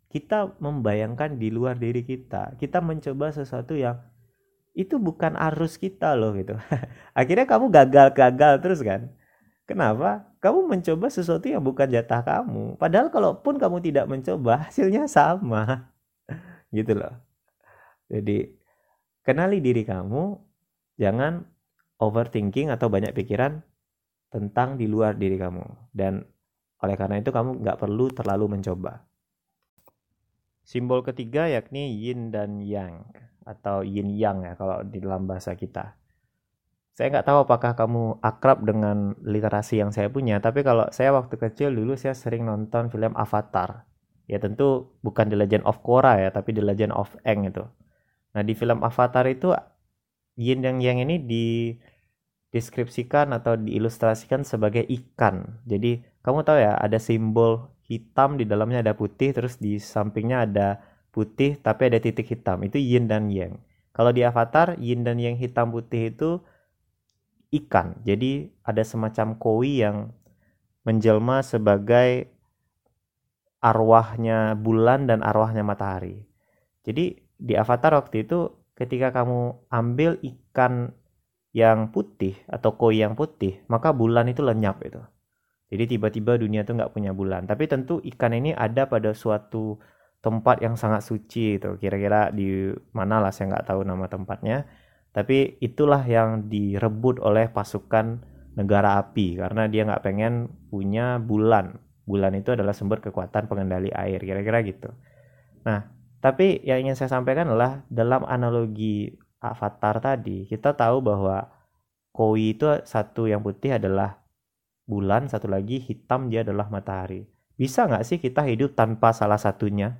kita membayangkan di luar diri kita. Kita mencoba sesuatu yang itu bukan arus kita loh gitu. <laughs> Akhirnya kamu gagal-gagal terus kan. Kenapa? Kamu mencoba sesuatu yang bukan jatah kamu. Padahal kalaupun kamu tidak mencoba, hasilnya sama. <laughs> gitu loh. Jadi, kenali diri kamu, jangan overthinking atau banyak pikiran tentang di luar diri kamu. Dan oleh karena itu kamu nggak perlu terlalu mencoba. Simbol ketiga yakni yin dan yang atau yin yang ya kalau di dalam bahasa kita. Saya nggak tahu apakah kamu akrab dengan literasi yang saya punya, tapi kalau saya waktu kecil dulu saya sering nonton film Avatar. Ya tentu bukan The Legend of Korra ya, tapi The Legend of Aang itu. Nah di film Avatar itu yin dan yang ini dideskripsikan atau diilustrasikan sebagai ikan. Jadi kamu tahu ya ada simbol hitam di dalamnya ada putih, terus di sampingnya ada putih tapi ada titik hitam. Itu yin dan yang. Kalau di avatar yin dan yang hitam putih itu ikan. Jadi ada semacam koi yang menjelma sebagai arwahnya bulan dan arwahnya matahari. Jadi di avatar waktu itu ketika kamu ambil ikan yang putih atau koi yang putih maka bulan itu lenyap itu jadi tiba-tiba dunia itu nggak punya bulan. Tapi tentu ikan ini ada pada suatu tempat yang sangat suci itu kira-kira di mana lah saya nggak tahu nama tempatnya. Tapi itulah yang direbut oleh pasukan negara api. Karena dia nggak pengen punya bulan. Bulan itu adalah sumber kekuatan pengendali air. Kira-kira gitu. Nah tapi yang ingin saya sampaikan adalah dalam analogi avatar tadi kita tahu bahwa koi itu satu yang putih adalah bulan satu lagi hitam dia adalah matahari. Bisa nggak sih kita hidup tanpa salah satunya?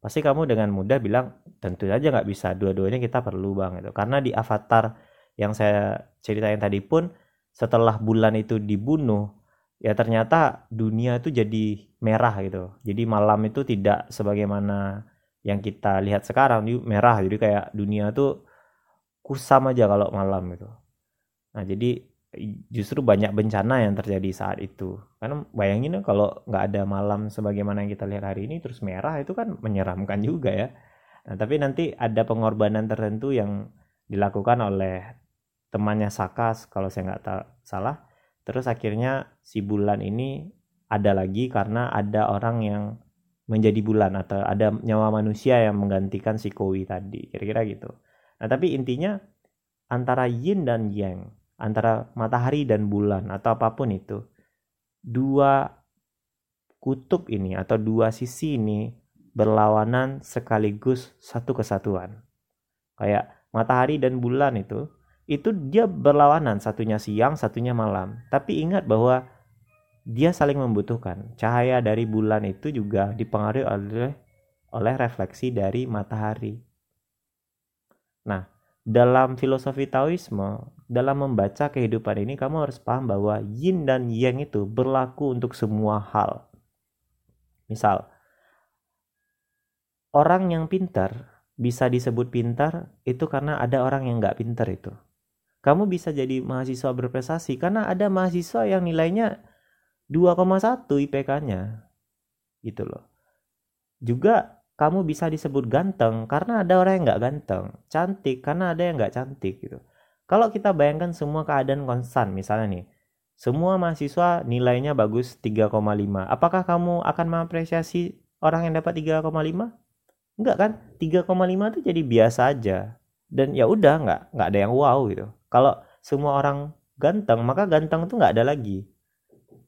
Pasti kamu dengan mudah bilang tentu saja nggak bisa dua-duanya kita perlu bang itu karena di avatar yang saya ceritain tadi pun setelah bulan itu dibunuh ya ternyata dunia itu jadi merah gitu jadi malam itu tidak sebagaimana yang kita lihat sekarang di merah jadi kayak dunia tuh kusam aja kalau malam gitu nah jadi justru banyak bencana yang terjadi saat itu. Karena bayangin kalau nggak ada malam sebagaimana yang kita lihat hari ini terus merah itu kan menyeramkan juga ya. Nah, tapi nanti ada pengorbanan tertentu yang dilakukan oleh temannya Sakas kalau saya nggak salah. Terus akhirnya si bulan ini ada lagi karena ada orang yang menjadi bulan atau ada nyawa manusia yang menggantikan si Kowi tadi. Kira-kira gitu. Nah, tapi intinya antara yin dan yang antara matahari dan bulan atau apa pun itu dua kutub ini atau dua sisi ini berlawanan sekaligus satu kesatuan kayak matahari dan bulan itu itu dia berlawanan satunya siang satunya malam tapi ingat bahwa dia saling membutuhkan cahaya dari bulan itu juga dipengaruhi oleh oleh refleksi dari matahari nah dalam filosofi Taoisme, dalam membaca kehidupan ini kamu harus paham bahwa yin dan yang itu berlaku untuk semua hal. Misal, orang yang pintar bisa disebut pintar itu karena ada orang yang nggak pintar itu. Kamu bisa jadi mahasiswa berprestasi karena ada mahasiswa yang nilainya 2,1 IPK-nya. Gitu loh. Juga kamu bisa disebut ganteng karena ada orang yang nggak ganteng. Cantik karena ada yang nggak cantik gitu. Kalau kita bayangkan semua keadaan konstan, misalnya nih, semua mahasiswa nilainya bagus 3,5. Apakah kamu akan mengapresiasi orang yang dapat 3,5? Enggak kan? 3,5 itu jadi biasa aja. Dan ya udah nggak nggak ada yang wow gitu. Kalau semua orang ganteng, maka ganteng itu nggak ada lagi.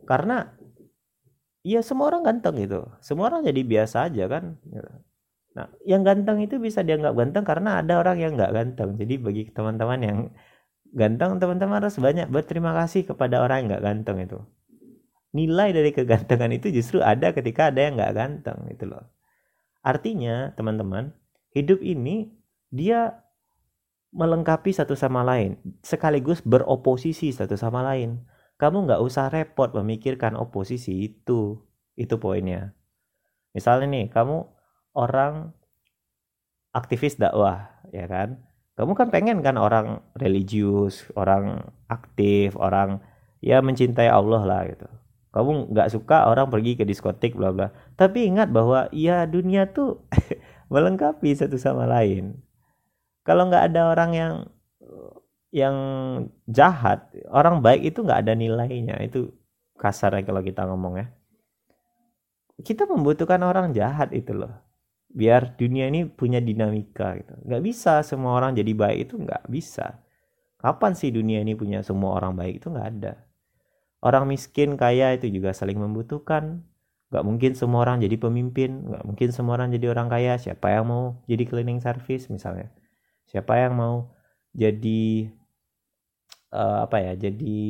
Karena ya semua orang ganteng gitu. Semua orang jadi biasa aja kan. Nah, yang ganteng itu bisa dianggap ganteng karena ada orang yang nggak ganteng. Jadi bagi teman-teman yang ganteng, teman-teman harus banyak berterima kasih kepada orang yang nggak ganteng itu. Nilai dari kegantengan itu justru ada ketika ada yang nggak ganteng gitu loh. Artinya, teman-teman, hidup ini dia melengkapi satu sama lain, sekaligus beroposisi satu sama lain. Kamu nggak usah repot memikirkan oposisi itu, itu poinnya. Misalnya nih, kamu orang aktivis dakwah, ya kan? Kamu kan pengen kan orang religius, orang aktif, orang ya mencintai Allah lah gitu kamu nggak suka orang pergi ke diskotik bla bla tapi ingat bahwa ya dunia tuh <laughs> melengkapi satu sama lain kalau nggak ada orang yang yang jahat orang baik itu nggak ada nilainya. Itu kasar ya kalau kita ngomong ya. Kita membutuhkan orang jahat itu loh. Biar dunia ini punya dinamika gitu. Nggak bisa semua orang jadi baik itu nggak bisa. Kapan sih dunia ini punya semua orang baik itu nggak ada? Orang miskin kaya itu juga saling membutuhkan. Gak mungkin semua orang jadi pemimpin. Gak mungkin semua orang jadi orang kaya. Siapa yang mau jadi cleaning service misalnya siapa yang mau jadi uh, apa ya jadi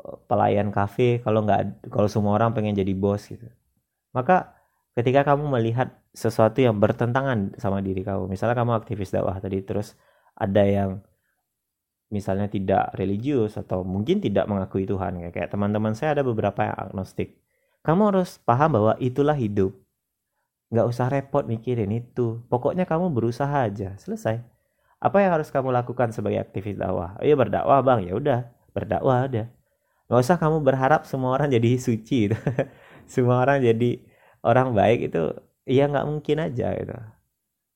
uh, pelayan kafe kalau nggak kalau semua orang pengen jadi bos gitu. Maka ketika kamu melihat sesuatu yang bertentangan sama diri kamu misalnya kamu aktivis dakwah tadi terus ada yang misalnya tidak religius atau mungkin tidak mengakui Tuhan kayak teman-teman saya ada beberapa yang agnostik. Kamu harus paham bahwa itulah hidup nggak usah repot mikirin itu. Pokoknya kamu berusaha aja. Selesai. Apa yang harus kamu lakukan sebagai aktivis dakwah? Iya berdakwah bang. Ya udah berdakwah ada nggak usah kamu berharap semua orang jadi suci itu. <laughs> Semua orang jadi orang baik itu iya nggak mungkin aja gitu.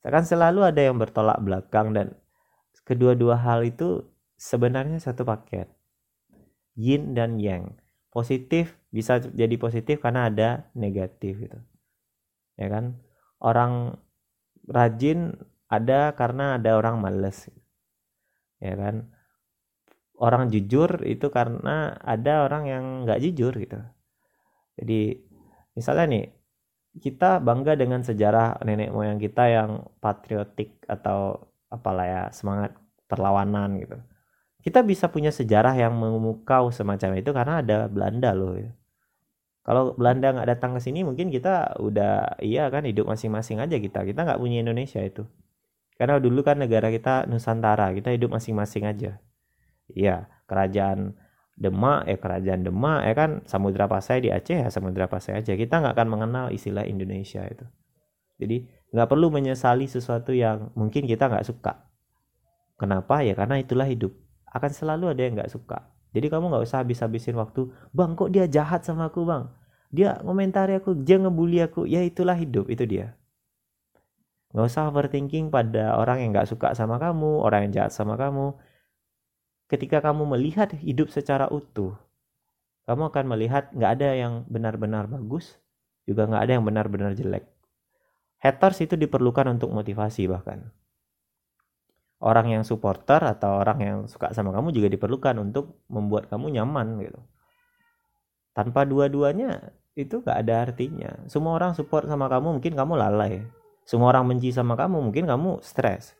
Kan selalu ada yang bertolak belakang dan kedua-dua hal itu sebenarnya satu paket. Yin dan yang. Positif bisa jadi positif karena ada negatif gitu. Ya kan? Orang rajin ada karena ada orang males. Ya kan? Orang jujur itu karena ada orang yang nggak jujur gitu. Jadi misalnya nih kita bangga dengan sejarah nenek moyang kita yang patriotik atau apalah ya semangat perlawanan gitu kita bisa punya sejarah yang memukau semacam itu karena ada Belanda loh ya. Kalau Belanda nggak datang ke sini mungkin kita udah iya kan hidup masing-masing aja kita. Kita nggak punya Indonesia itu. Karena dulu kan negara kita Nusantara, kita hidup masing-masing aja. Iya, kerajaan Demak ya kerajaan Demak ya kan Samudra Pasai di Aceh ya Samudra Pasai aja. Kita nggak akan mengenal istilah Indonesia itu. Jadi nggak perlu menyesali sesuatu yang mungkin kita nggak suka. Kenapa ya? Karena itulah hidup akan selalu ada yang nggak suka. Jadi kamu nggak usah habis-habisin waktu, bang kok dia jahat sama aku bang, dia komentari aku, dia ngebully aku, ya itulah hidup itu dia. Nggak usah overthinking pada orang yang nggak suka sama kamu, orang yang jahat sama kamu. Ketika kamu melihat hidup secara utuh, kamu akan melihat nggak ada yang benar-benar bagus, juga nggak ada yang benar-benar jelek. Haters itu diperlukan untuk motivasi bahkan orang yang supporter atau orang yang suka sama kamu juga diperlukan untuk membuat kamu nyaman gitu. Tanpa dua-duanya itu gak ada artinya. Semua orang support sama kamu mungkin kamu lalai. Semua orang benci sama kamu mungkin kamu stres.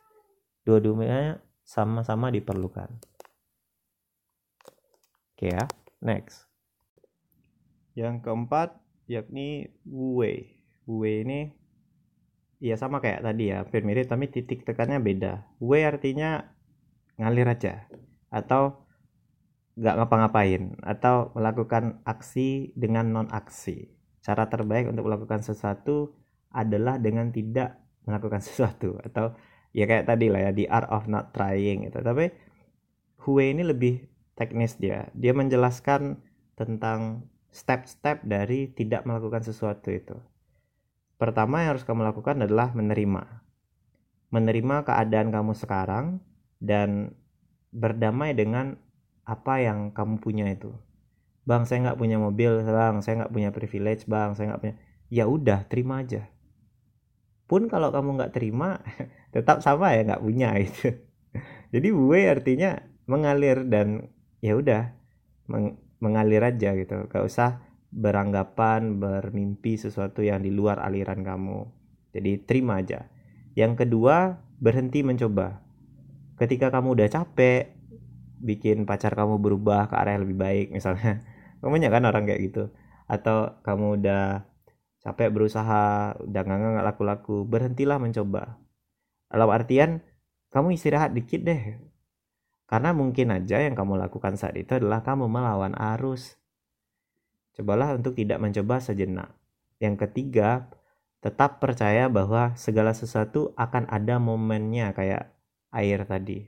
Dua-duanya sama-sama diperlukan. Oke ya, next. Yang keempat yakni gue. Gue ini Iya sama kayak tadi ya, hampir mirip tapi titik tekannya beda. Way artinya ngalir aja atau nggak ngapa-ngapain atau melakukan aksi dengan non aksi. Cara terbaik untuk melakukan sesuatu adalah dengan tidak melakukan <laughs> sesuatu atau ya kayak tadi lah ya the art of not trying itu tapi Hue ini lebih teknis dia dia menjelaskan tentang step-step dari tidak melakukan sesuatu itu pertama yang harus kamu lakukan adalah menerima. Menerima keadaan kamu sekarang dan berdamai dengan apa yang kamu punya itu. Bang saya nggak punya mobil. Bang saya nggak punya privilege. Bang saya nggak punya. Ya udah terima aja. Pun kalau kamu nggak terima <laughs> tetap sama ya nggak punya itu <laughs> jadi gue artinya mengalir dan ya udah meng mengalir aja gitu. Gak usah beranggapan bermimpi sesuatu yang di luar aliran kamu. Jadi terima aja. Yang kedua berhenti mencoba. Ketika kamu udah capek bikin pacar kamu berubah ke arah yang lebih baik misalnya. <laughs> Kamu kan orang kayak gitu. Atau kamu udah capek berusaha udah nggak nggak laku-laku berhentilah mencoba. Dalam artian kamu istirahat dikit deh. Karena mungkin aja yang kamu lakukan saat itu adalah kamu melawan arus cobalah untuk tidak mencoba sejenak. Yang ketiga tetap percaya bahwa segala sesuatu akan ada momennya kayak air tadi.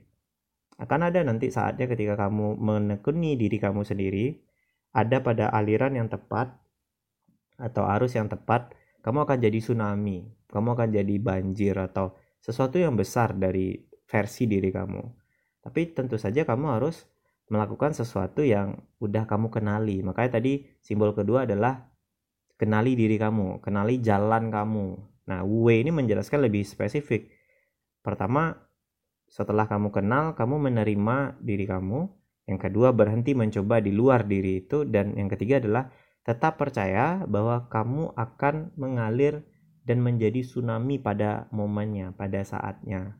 Akan ada nanti saatnya ketika kamu menekuni diri kamu sendiri ada pada aliran yang tepat atau arus yang tepat, kamu akan jadi tsunami, kamu akan jadi banjir atau sesuatu yang besar dari versi diri kamu. Tapi tentu saja kamu harus melakukan sesuatu yang udah kamu kenali. Makanya tadi simbol kedua adalah kenali diri kamu, kenali jalan kamu. Nah, W ini menjelaskan lebih spesifik. Pertama, setelah kamu kenal, kamu menerima diri kamu. Yang kedua, berhenti mencoba di luar diri itu. Dan yang ketiga adalah Tetap percaya bahwa kamu akan mengalir dan menjadi tsunami pada momennya, pada saatnya.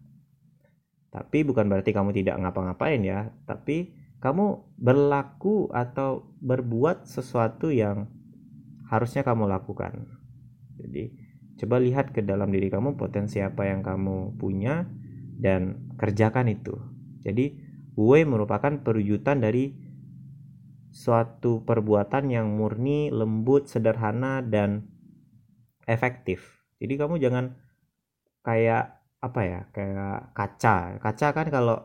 Tapi bukan berarti kamu tidak ngapa-ngapain ya, tapi kamu berlaku atau berbuat sesuatu yang harusnya kamu lakukan. Jadi, coba lihat ke dalam diri kamu potensi apa yang kamu punya dan kerjakan itu. Jadi, W merupakan perwujudan dari suatu perbuatan yang murni, lembut, sederhana dan efektif. Jadi kamu jangan kayak apa ya, kayak kaca. Kaca kan kalau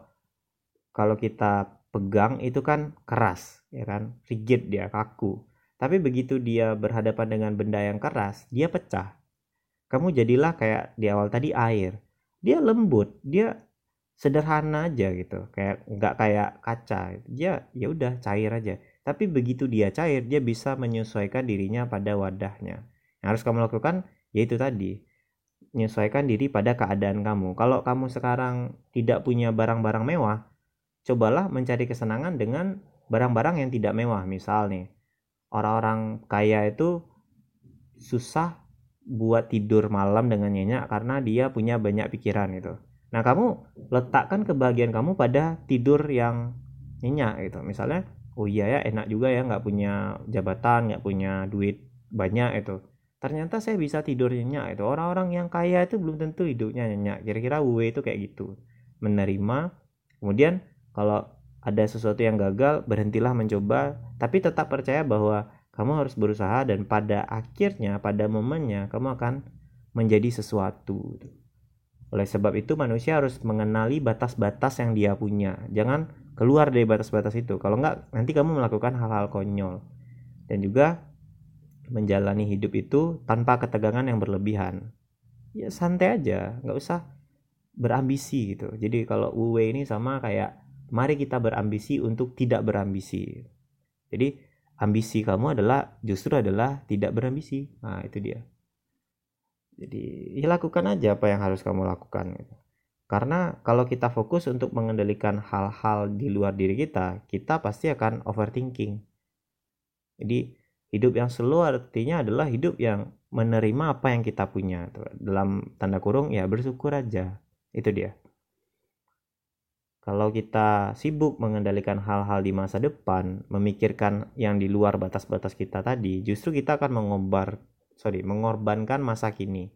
kalau kita pegang itu kan keras, ya kan? Rigid dia, kaku. Tapi begitu dia berhadapan dengan benda yang keras, dia pecah. Kamu jadilah kayak di awal tadi air. Dia lembut, dia sederhana aja gitu. Kayak nggak kayak kaca. Dia ya udah cair aja tapi begitu dia cair, dia bisa menyesuaikan dirinya pada wadahnya. Yang harus kamu lakukan yaitu tadi, menyesuaikan diri pada keadaan kamu. Kalau kamu sekarang tidak punya barang-barang mewah, cobalah mencari kesenangan dengan barang-barang yang tidak mewah. Misal nih, orang-orang kaya itu susah buat tidur malam dengan nyenyak karena dia punya banyak pikiran itu. Nah, kamu letakkan kebahagiaan kamu pada tidur yang nyenyak gitu. Misalnya oh iya ya enak juga ya nggak punya jabatan nggak punya duit banyak itu ternyata saya bisa tidur nyenyak itu orang-orang yang kaya itu belum tentu hidupnya nyenyak kira-kira W itu kayak gitu menerima kemudian kalau ada sesuatu yang gagal berhentilah mencoba tapi tetap percaya bahwa kamu harus berusaha dan pada akhirnya pada momennya kamu akan menjadi sesuatu. Oleh sebab itu manusia harus mengenali batas-batas yang dia punya. Jangan keluar dari batas-batas itu. Kalau enggak nanti kamu melakukan hal-hal konyol. Dan juga menjalani hidup itu tanpa ketegangan yang berlebihan. Ya santai aja. Nggak usah berambisi gitu. Jadi kalau UW ini sama kayak mari kita berambisi untuk tidak berambisi jadi ambisi kamu adalah justru adalah tidak berambisi nah itu dia jadi ya lakukan aja apa yang harus kamu lakukan gitu. Karena kalau kita fokus untuk mengendalikan hal-hal di luar diri kita, kita pasti akan overthinking. Jadi hidup yang slow artinya adalah hidup yang menerima apa yang kita punya. Dalam tanda kurung ya bersyukur aja. Itu dia. Kalau kita sibuk mengendalikan hal-hal di masa depan, memikirkan yang di luar batas-batas kita tadi, justru kita akan mengorban, sorry, mengorbankan masa kini.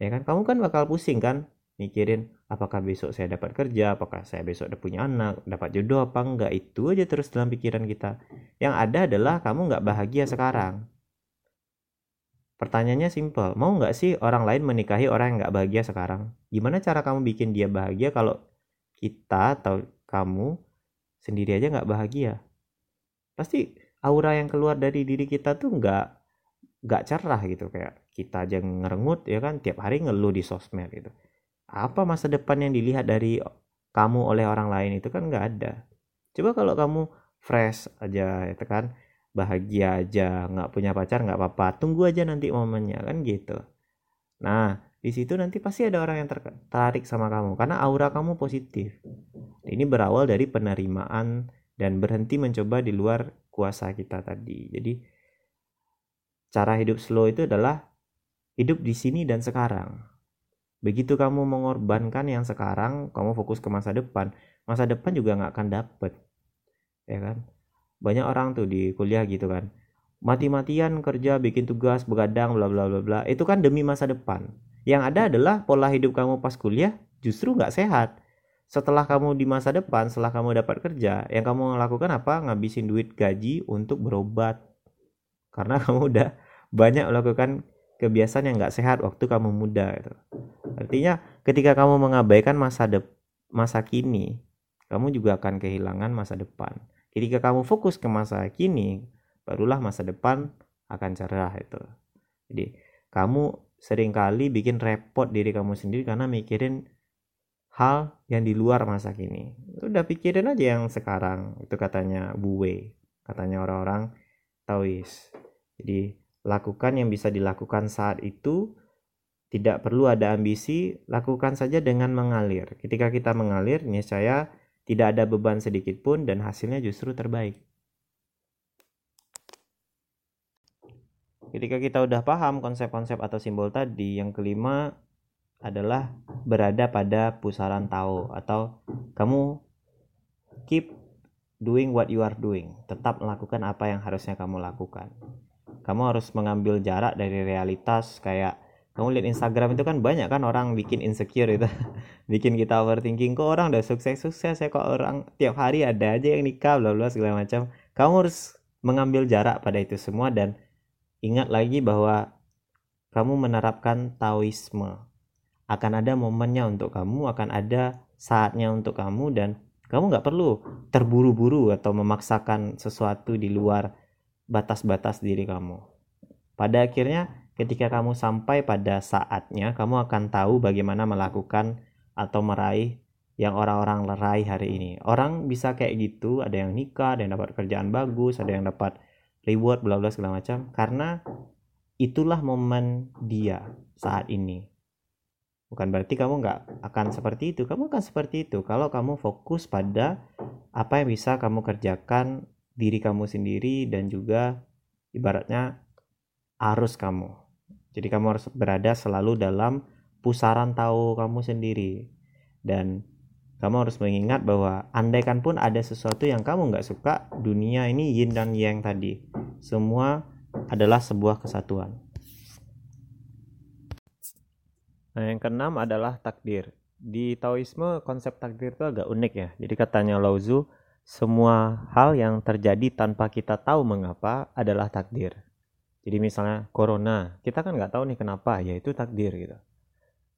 Ya kan, kamu kan bakal pusing kan, mikirin apakah besok saya dapat kerja, apakah saya besok udah punya anak, dapat jodoh apa enggak, itu aja terus dalam pikiran kita. Yang ada adalah kamu nggak bahagia sekarang. pertanyaannya simple mau nggak sih orang lain menikahi orang yang nggak bahagia sekarang gimana cara kamu bikin dia bahagia kalau kita atau kamu sendiri aja nggak bahagia. Pasti aura yang keluar dari diri kita tuh nggak nggak cerah gitu. Kayak kita aja ngerengut ya kan tiap hari ngeluh di sosmed gitu. Apa masa depan yang dilihat dari kamu oleh orang lain itu kan nggak ada. Coba kalau kamu fresh aja itu kan bahagia aja nggak punya pacar nggak apa-apa tunggu aja nanti momennya kan gitu. Nah di situ nanti pasti ada orang yang tertarik sama kamu karena aura kamu positif. Ini berawal dari penerimaan dan berhenti mencoba di luar kuasa kita tadi. Jadi cara hidup slow itu adalah hidup di sini dan sekarang. Begitu kamu mengorbankan yang sekarang kamu fokus ke masa depan. Masa depan juga nggak akan dapet ya kan? Banyak orang tuh di kuliah gitu kan. Mati-matian kerja bikin tugas begadang bla bla bla bla. Itu kan demi masa depan yang ada adalah pola hidup kamu pas kuliah justru nggak sehat. Setelah kamu di masa depan setelah kamu dapat kerja yang kamu lakukan apa? Ngabisin duit gaji untuk berobat. Karena <laughs> kamu udah banyak melakukan kebiasaan yang nggak sehat waktu kamu muda itu artinya ketika kamu mengabaikan masa de masa kini kamu juga akan kehilangan masa depan. Ketika kamu fokus ke masa kini, barulah masa depan akan cerah itu. Jadi, kamu sering kali bikin repot diri kamu sendiri karena mikirin hal yang di luar masa kini. Udah pikirin aja yang sekarang. Itu katanya Buwe, katanya orang-orang Taois. Jadi, lakukan yang bisa dilakukan saat itu tidak perlu ada ambisi, lakukan saja dengan mengalir. Ketika kita mengalir, niscaya tidak ada beban sedikit pun dan hasilnya justru terbaik. Ketika kita udah paham konsep-konsep atau simbol tadi, yang kelima adalah berada pada pusaran tahu atau kamu keep doing what you are doing, tetap melakukan apa yang harusnya kamu lakukan. Kamu harus mengambil jarak dari realitas kayak kamu lihat Instagram itu kan banyak kan orang bikin insecure itu. <laughs> Bikin kita overthinking kok orang udah sukses sukses ya? Kok orang tiap hari ada aja yang nikah? Bla bla segala macam. Kamu harus mengambil jarak pada itu semua dan ingat lagi bahwa kamu menerapkan Taoisme akan ada momennya untuk kamu akan ada saatnya untuk kamu dan kamu nggak perlu terburu-buru atau memaksakan sesuatu di luar batas-batas diri kamu pada akhirnya ketika kamu sampai pada saatnya, kamu akan tahu bagaimana melakukan atau meraih yang orang-orang raih hari ini. Orang bisa kayak gitu, ada yang nikah, ada yang dapat kerjaan bagus, ada yang dapat reward, bla bla segala macam. Karena itulah momen dia saat ini. Bukan berarti kamu nggak akan seperti itu. Kamu akan seperti itu kalau kamu fokus pada apa yang bisa kamu kerjakan diri kamu sendiri dan juga ibaratnya arus kamu. Jadi kamu harus berada selalu dalam pusaran tahu kamu sendiri. Dan kamu harus mengingat bahwa andaikan pun ada sesuatu yang kamu nggak suka, dunia ini yin dan yang tadi. Semua adalah sebuah kesatuan. Nah, yang keenam adalah takdir. Di Taoisme konsep takdir itu agak unik ya. Jadi katanya Lao Tzu, semua hal yang terjadi tanpa kita tahu mengapa adalah takdir. Jadi misalnya corona, kita kan nggak tahu nih kenapa, ya itu takdir gitu.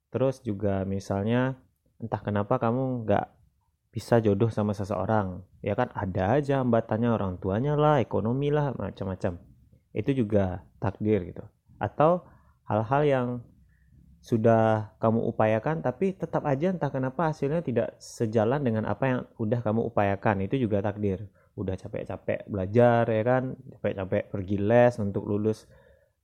Terus juga misalnya entah kenapa kamu nggak bisa jodoh sama seseorang, ya kan ada aja hambatannya orang tuanya lah, ekonomi lah, macam-macam. Itu juga takdir gitu. Atau hal-hal yang sudah kamu upayakan tapi tetap aja entah kenapa hasilnya tidak sejalan dengan apa yang udah kamu upayakan. Itu juga takdir. Udah capek-capek belajar ya kan? Capek-capek pergi les untuk lulus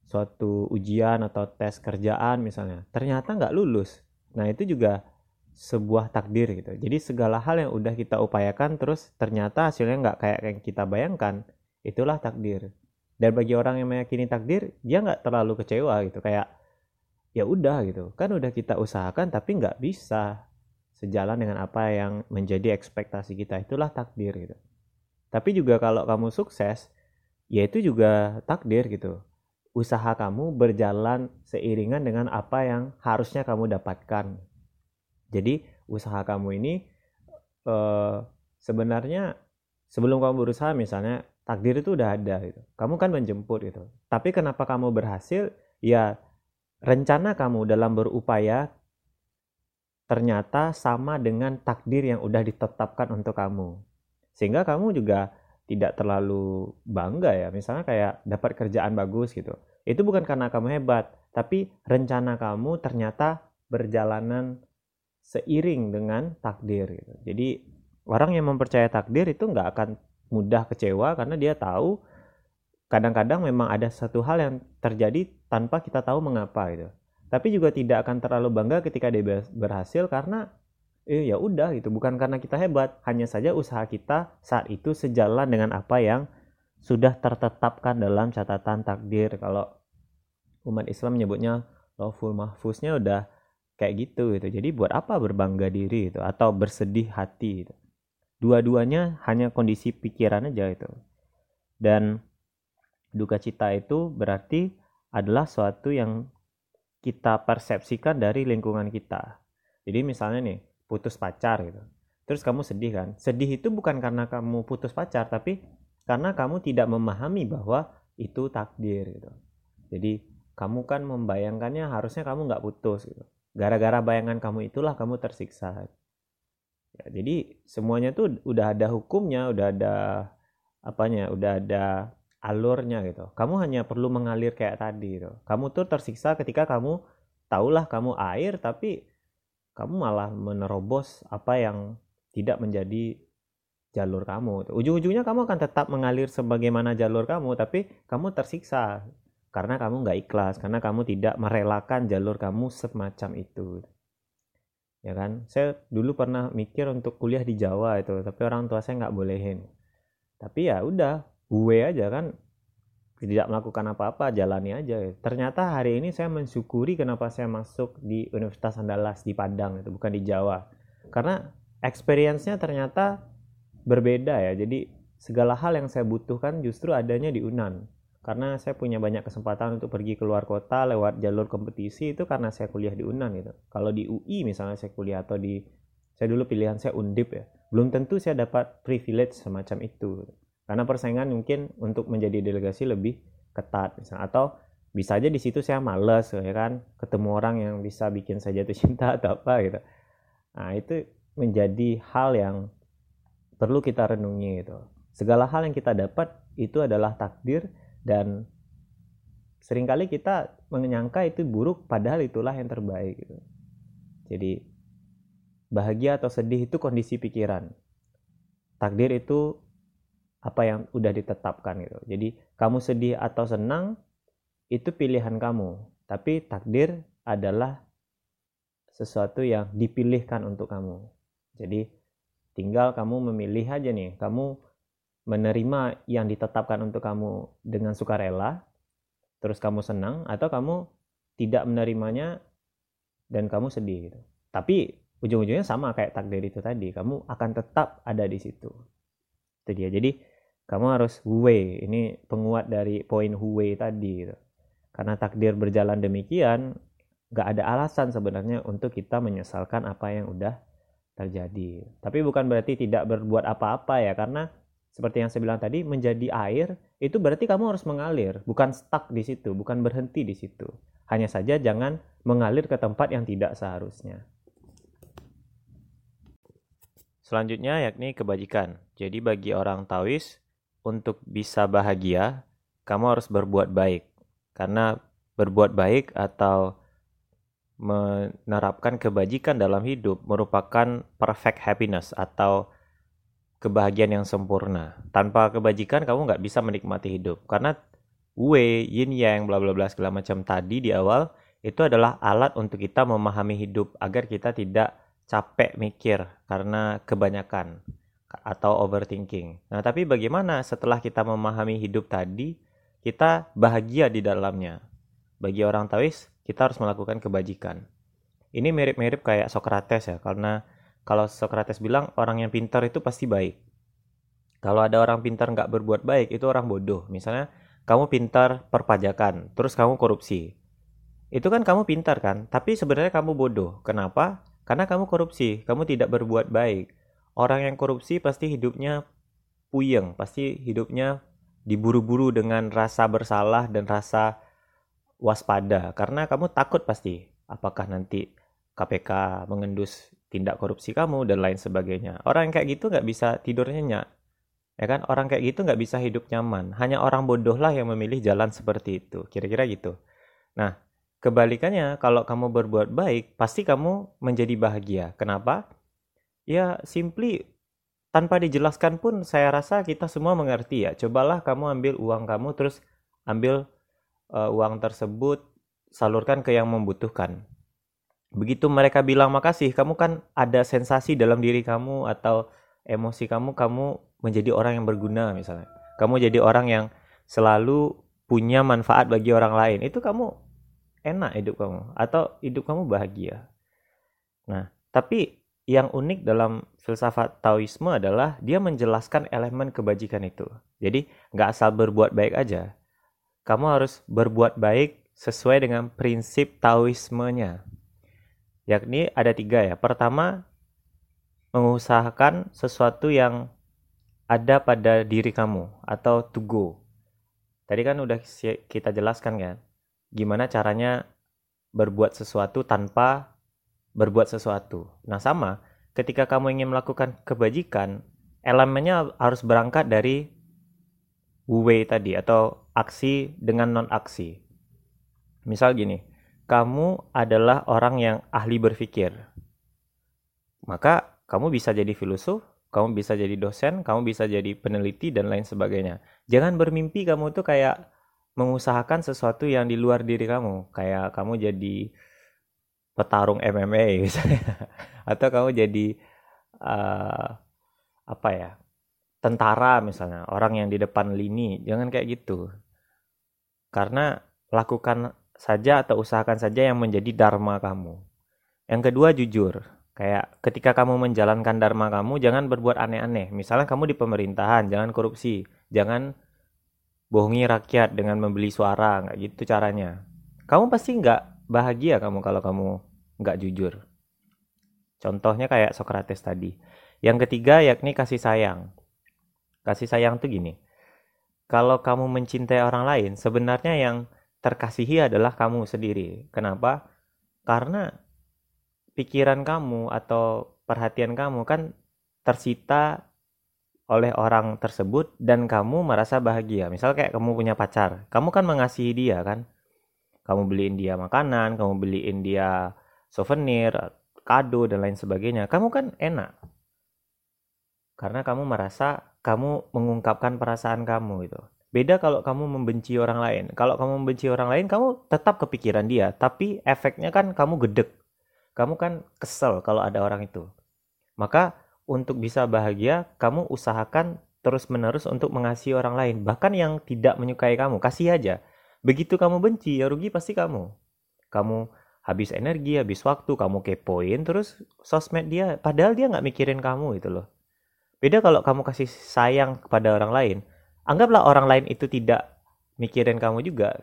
suatu ujian atau tes kerjaan misalnya. Ternyata nggak lulus. Nah itu juga sebuah takdir gitu. Jadi segala hal yang udah kita upayakan terus ternyata hasilnya nggak kayak yang kita bayangkan itulah takdir. Dan bagi orang yang meyakini takdir dia nggak terlalu kecewa gitu. Kayak ya udah gitu. Kan udah kita usahakan tapi nggak bisa sejalan dengan apa yang menjadi ekspektasi kita. Itulah takdir gitu. Tapi juga kalau kamu sukses, ya itu juga takdir gitu. Usaha kamu berjalan seiringan dengan apa yang harusnya kamu dapatkan. Jadi usaha kamu ini eh, sebenarnya sebelum kamu berusaha misalnya takdir itu udah ada gitu. Kamu kan menjemput gitu. Tapi kenapa kamu berhasil? ya rencana kamu dalam berupaya ternyata sama dengan takdir yang udah ditetapkan untuk kamu. Sehingga kamu juga tidak terlalu bangga ya. Misalnya kayak dapat kerjaan bagus gitu. Itu bukan karena kamu hebat, tapi rencana kamu ternyata berjalanan seiring dengan takdir gitu. Jadi orang yang mempercayai takdir itu nggak akan mudah kecewa karena dia tahu kadang-kadang memang ada satu hal yang terjadi tanpa kita tahu mengapa gitu. Tapi juga tidak akan terlalu bangga ketika dia berhasil karena eh ya udah gitu, bukan karena kita hebat, hanya saja usaha kita saat itu sejalan dengan apa yang sudah tertetapkan dalam catatan takdir. Kalau umat Islam menyebutnya lawful mahfuznya udah kayak gitu gitu. Jadi buat apa berbangga diri itu atau bersedih hati gitu. Dua-duanya hanya kondisi pikiran aja itu dan duka cita itu berarti adalah suatu yang kita persepsikan dari lingkungan kita. Jadi misalnya nih putus pacar gitu. Terus kamu sedih kan? Sedih itu bukan karena kamu putus pacar tapi karena kamu tidak memahami bahwa itu takdir gitu. Jadi kamu kan membayangkannya harusnya kamu nggak putus gitu gara-gara bayangan kamu itulah kamu tersiksa Ya, jadi semuanya tuh udah ada hukumnya, udah ada apanya, udah ada alurnya gitu. Kamu hanya perlu mengalir kayak tadi gitu. Kamu tuh tersiksa ketika kamu tahulah kamu air tapi kamu malah menerobos apa yang tidak menjadi jalur kamu. Ujung-ujungnya kamu akan tetap mengalir sebagaimana jalur kamu, tapi kamu tersiksa karena kamu nggak ikhlas, karena kamu tidak merelakan jalur kamu semacam itu. Ya kan? Saya dulu pernah mikir untuk kuliah di Jawa itu tapi orang tua saya nggak bolehin. Tapi ya udah gue aja kan tidak melakukan apa-apa jalani aja. Ternyata hari ini saya mensyukuri kenapa saya masuk di Universitas Andalas di Padang itu bukan di Jawa. Karena experience-nya ternyata berbeda ya. Jadi segala hal yang saya butuhkan justru adanya di Unan karena saya punya banyak kesempatan untuk pergi keluar kota lewat jalur kompetisi itu karena saya kuliah di UNAN gitu. Kalau di UI misalnya saya kuliah atau di saya dulu pilihan saya Undip ya, belum tentu saya dapat privilege semacam itu. Karena persaingan mungkin untuk menjadi delegasi lebih ketat misalnya atau bisa aja di situ saya males ya kan ketemu orang yang bisa bikin saya jatuh cinta <laughs> atau apa gitu. Nah, itu menjadi hal yang perlu kita renungi gitu. Segala hal yang kita dapat itu adalah takdir dan sering kali kita menyangka itu buruk padahal itulah yang terbaik gitu. Jadi bahagia atau sedih itu kondisi pikiran. Takdir itu apa yang udah ditetapkan gitu. Jadi kamu sedih atau senang itu pilihan kamu, tapi takdir adalah sesuatu yang dipilihkan untuk kamu. Jadi tinggal kamu memilih aja nih, kamu menerima yang ditetapkan untuk kamu dengan sukarela, terus kamu senang, atau kamu tidak menerimanya dan kamu sedih gitu. Tapi ujung-ujungnya sama kayak takdir itu tadi, kamu akan tetap ada di situ. Itu dia. Jadi kamu harus huwe, ini penguat dari poin huwe tadi gitu. Karena takdir berjalan demikian, gak ada alasan sebenarnya untuk kita menyesalkan apa yang udah terjadi. Tapi bukan berarti tidak berbuat apa-apa ya, karena seperti yang saya bilang tadi menjadi air itu berarti kamu harus mengalir. Bukan stuck di situ bukan berhenti di situ. Hanya saja jangan mengalir ke tempat yang tidak seharusnya. Selanjutnya yakni kebajikan. Jadi bagi orang Taois untuk bisa bahagia kamu harus berbuat baik. Karena berbuat baik atau menerapkan kebajikan dalam hidup merupakan perfect happiness atau kebahagiaan yang sempurna. Tanpa kebajikan kamu nggak bisa menikmati hidup. Karena Wei, Yin Yang, bla bla bla segala macam tadi di awal itu adalah alat untuk kita memahami hidup agar kita tidak capek mikir karena kebanyakan atau overthinking. Nah, tapi bagaimana setelah kita memahami hidup tadi, kita bahagia di dalamnya? Bagi orang Taois, kita harus melakukan kebajikan. Ini mirip-mirip kayak Socrates ya, karena kalau Socrates bilang orang yang pintar itu pasti baik. Kalau ada orang pintar nggak berbuat baik itu orang bodoh. Misalnya kamu pintar perpajakan, terus kamu korupsi. Itu kan kamu pintar kan, tapi sebenarnya kamu bodoh. Kenapa? Karena kamu korupsi, kamu tidak berbuat baik. Orang yang korupsi pasti hidupnya puyeng, pasti hidupnya diburu-buru dengan rasa bersalah dan rasa waspada karena kamu takut pasti apakah nanti KPK mengendus tindak korupsi kamu dan lain sebagainya. Orang yang kayak gitu nggak bisa tidur nyenyak. Ya kan? Orang kayak gitu nggak bisa hidup nyaman. Hanya orang bodoh lah yang memilih jalan seperti itu. Kira-kira gitu. Nah, kebalikannya kalau kamu berbuat baik, pasti kamu menjadi bahagia. Kenapa? Ya, simply tanpa dijelaskan pun saya rasa kita semua mengerti ya. Cobalah kamu ambil uang kamu terus ambil uh, uang tersebut salurkan ke yang membutuhkan begitu mereka bilang makasih, kamu kan ada sensasi dalam diri kamu atau emosi kamu, kamu menjadi orang yang berguna misalnya. Kamu jadi orang yang selalu punya manfaat bagi orang lain. Itu kamu enak hidup kamu atau hidup kamu bahagia. Nah, tapi yang unik dalam filsafat Taoisme adalah dia menjelaskan elemen kebajikan itu. Jadi nggak asal berbuat baik aja. Kamu harus berbuat baik sesuai dengan prinsip Taoismenya yakni ada tiga ya. Pertama, mengusahakan sesuatu yang ada pada diri kamu atau to go. Tadi kan udah kita jelaskan kan, gimana caranya berbuat sesuatu tanpa berbuat sesuatu. Nah sama, ketika kamu ingin melakukan kebajikan, elemennya harus berangkat dari wei tadi atau aksi dengan non aksi. Misal gini, kamu adalah orang yang ahli berpikir. Maka kamu bisa jadi filosof, kamu bisa jadi dosen, kamu bisa jadi peneliti dan lain sebagainya. Jangan bermimpi kamu tuh kayak mengusahakan sesuatu yang di luar diri kamu, kayak kamu jadi petarung MMA <laughs> misalnya, atau kamu jadi uh, apa ya tentara misalnya, orang yang di depan lini, jangan kayak gitu. Karena lakukan saja atau usahakan saja yang menjadi dharma kamu. Yang kedua jujur. Kayak ketika kamu menjalankan dharma kamu jangan berbuat aneh-aneh. Misalnya kamu di pemerintahan, jangan korupsi, jangan bohongi rakyat dengan membeli suara, nggak gitu caranya. Kamu pasti nggak bahagia kamu kalau kamu nggak jujur. Contohnya kayak Socrates tadi. Yang ketiga yakni kasih sayang. Kasih sayang tuh gini. Kalau kamu mencintai orang lain, sebenarnya yang terkasihi adalah kamu sendiri. Kenapa? Karena pikiran kamu atau perhatian kamu kan tersita oleh orang tersebut dan kamu merasa bahagia. Misal kayak kamu punya pacar, kamu kan mengasihi dia kan. Kamu beliin dia makanan, kamu beliin dia souvenir, kado dan lain sebagainya. Kamu kan enak. Karena kamu merasa kamu mengungkapkan perasaan kamu itu. Beda kalau kamu membenci orang lain. Kalau kamu membenci orang lain, kamu tetap kepikiran dia, tapi efeknya kan kamu gedek. Kamu kan kesel kalau ada orang itu. Maka untuk bisa bahagia, kamu usahakan terus-menerus untuk mengasihi orang lain, bahkan yang tidak menyukai kamu, kasih aja. Begitu kamu benci, ya rugi pasti kamu. Kamu habis energi, habis waktu, kamu kepoin, terus sosmed dia, padahal dia nggak mikirin kamu itu loh. Beda kalau kamu kasih sayang kepada orang lain, anggaplah orang lain itu tidak mikirin kamu juga.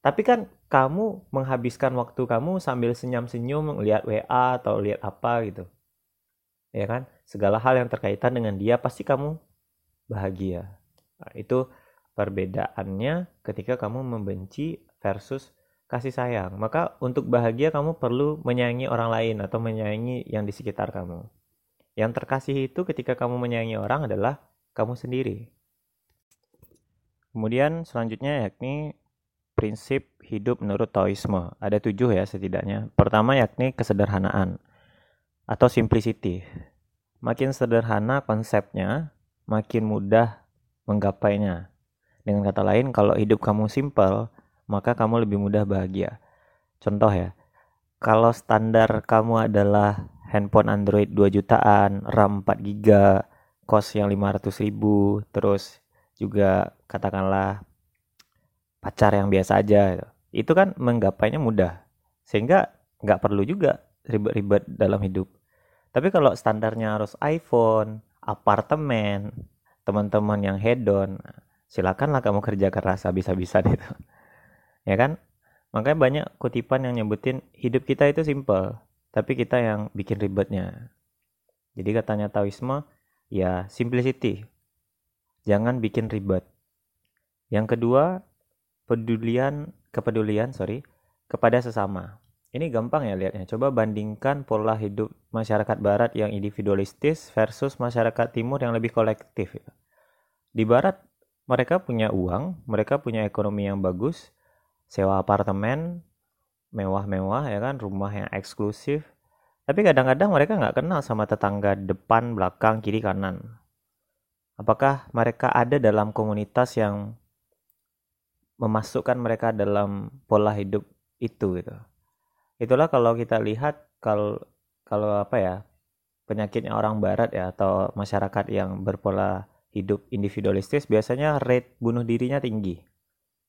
Tapi kan kamu menghabiskan waktu kamu sambil senyum-senyum lihat WA atau lihat apa gitu. Ya kan? Segala hal yang terkaitan dengan dia pasti kamu bahagia. Nah, itu perbedaannya ketika kamu membenci versus kasih sayang. Maka untuk bahagia kamu perlu menyayangi orang lain atau menyayangi yang di sekitar kamu. Yang terkasih itu ketika kamu menyayangi orang adalah kamu sendiri Kemudian selanjutnya yakni prinsip hidup menurut Taoisme. Ada tujuh ya setidaknya. Pertama yakni kesederhanaan atau simplicity. Makin sederhana konsepnya, makin mudah menggapainya. Dengan kata lain, kalau hidup kamu simple, maka kamu lebih mudah bahagia. Contoh ya, kalau standar kamu adalah handphone Android 2 jutaan, RAM 4 GB, kos yang 500 ribu, terus juga katakanlah pacar yang biasa aja gitu. itu kan menggapainya mudah sehingga nggak perlu juga ribet-ribet dalam hidup. Tapi kalau standarnya harus iPhone apartemen teman-teman yang hedon silakanlah kamu kerja keras habis-habisan itu. <laughs> Ya kan? Makanya banyak kutipan yang nyebutin hidup kita itu simple tapi kita yang bikin ribetnya. Jadi katanya Taoisme ya simplicity. Jangan bikin ribet. Yang kedua, pedulian kepedulian, sorry, kepada sesama. Ini gampang ya lihatnya. Coba bandingkan pola hidup masyarakat barat yang individualistis versus masyarakat timur yang lebih kolektif. Di barat mereka punya uang, mereka punya ekonomi yang bagus, sewa apartemen mewah-mewah ya kan, rumah yang eksklusif. Tapi kadang-kadang mereka nggak kenal sama tetangga depan, belakang, kiri, kanan. Apakah mereka ada dalam komunitas yang memasukkan mereka dalam pola hidup itu gitu? itulah kalau kita lihat kalau kalau apa ya penyakitnya orang barat ya atau masyarakat yang berpola hidup individualistis biasanya rate bunuh dirinya tinggi.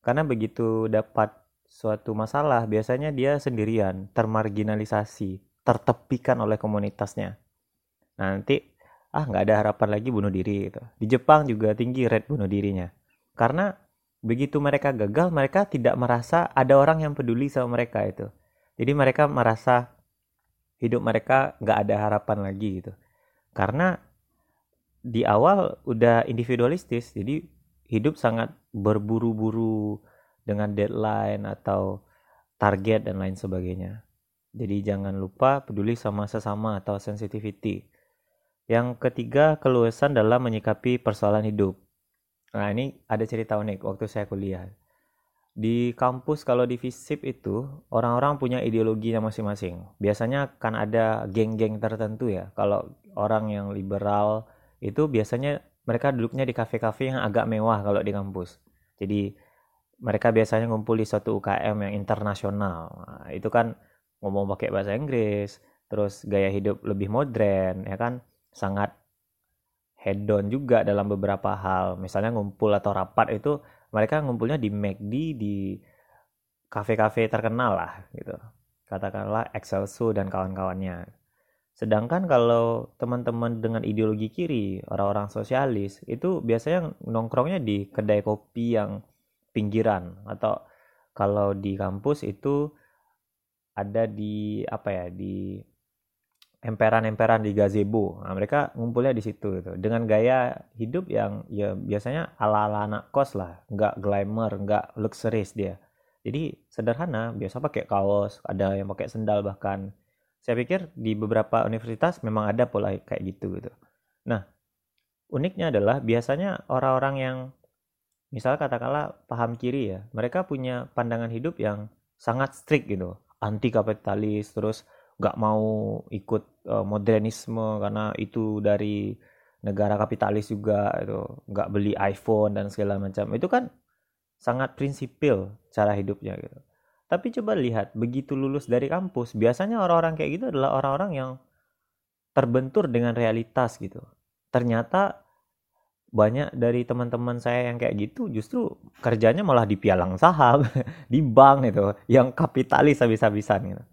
Karena begitu dapat suatu masalah biasanya dia sendirian termarginalisasi tertepikan oleh komunitasnya. Nanti ah nggak ada harapan lagi bunuh diri gitu. Di Jepang juga tinggi rate bunuh dirinya. Karena begitu mereka gagal mereka tidak merasa ada orang yang peduli sama mereka itu jadi mereka merasa hidup mereka nggak ada harapan lagi gitu. Karena di awal udah individualistis, jadi hidup sangat berburu-buru dengan deadline atau target dan lain sebagainya. Jadi jangan lupa peduli sama sesama atau sensitivity. Yang ketiga, keluasan dalam menyikapi persoalan hidup. Nah, ini ada cerita unik waktu saya kuliah di kampus kalau di FISIP itu orang-orang punya ideologinya masing-masing. Biasanya kan ada geng-geng tertentu ya. Kalau orang yang liberal itu biasanya mereka duduknya di kafe-kafe yang agak mewah kalau di kampus. Jadi mereka biasanya ngumpul di suatu UKM yang internasional. Nah, itu kan ngomong pakai bahasa Inggris, terus gaya hidup lebih modern, ya kan sangat hedon juga dalam beberapa hal. Misalnya ngumpul atau rapat itu mereka ngumpulnya di McD di kafe-kafe terkenal lah gitu. Katakanlah Excelso dan kawan-kawannya. Sedangkan kalau teman-teman dengan ideologi kiri orang-orang sosialis itu biasanya nongkrongnya di kedai kopi yang pinggiran. Atau kalau di kampus itu ada di apa ya di emperan-emperan di gazebo. Nah, mereka ngumpulnya di situ gitu. Dengan gaya hidup yang ya biasanya ala-ala anak kos lah, nggak glamour, nggak luxurious dia. Jadi sederhana, biasa pakai kaos, ada yang pakai sendal bahkan. Saya pikir di beberapa universitas memang ada pola kayak gitu gitu. Nah, uniknya adalah biasanya orang-orang yang misal katakanlah paham kiri ya, mereka punya pandangan hidup yang sangat strict gitu, anti kapitalis, terus nggak mau ikut uh, modernisme karena itu dari negara kapitalis juga itu nggak beli iPhone dan segala macam. Itu kan sangat prinsipil cara hidupnya gitu. Tapi coba lihat begitu lulus dari kampus biasanya orang-orang kayak gitu adalah orang-orang yang terbentur dengan realitas gitu. Ternyata banyak dari teman-teman saya yang kayak gitu justru kerjanya malah di pialang saham <laughs> di bank itu yang kapitalis habis-habisan gitu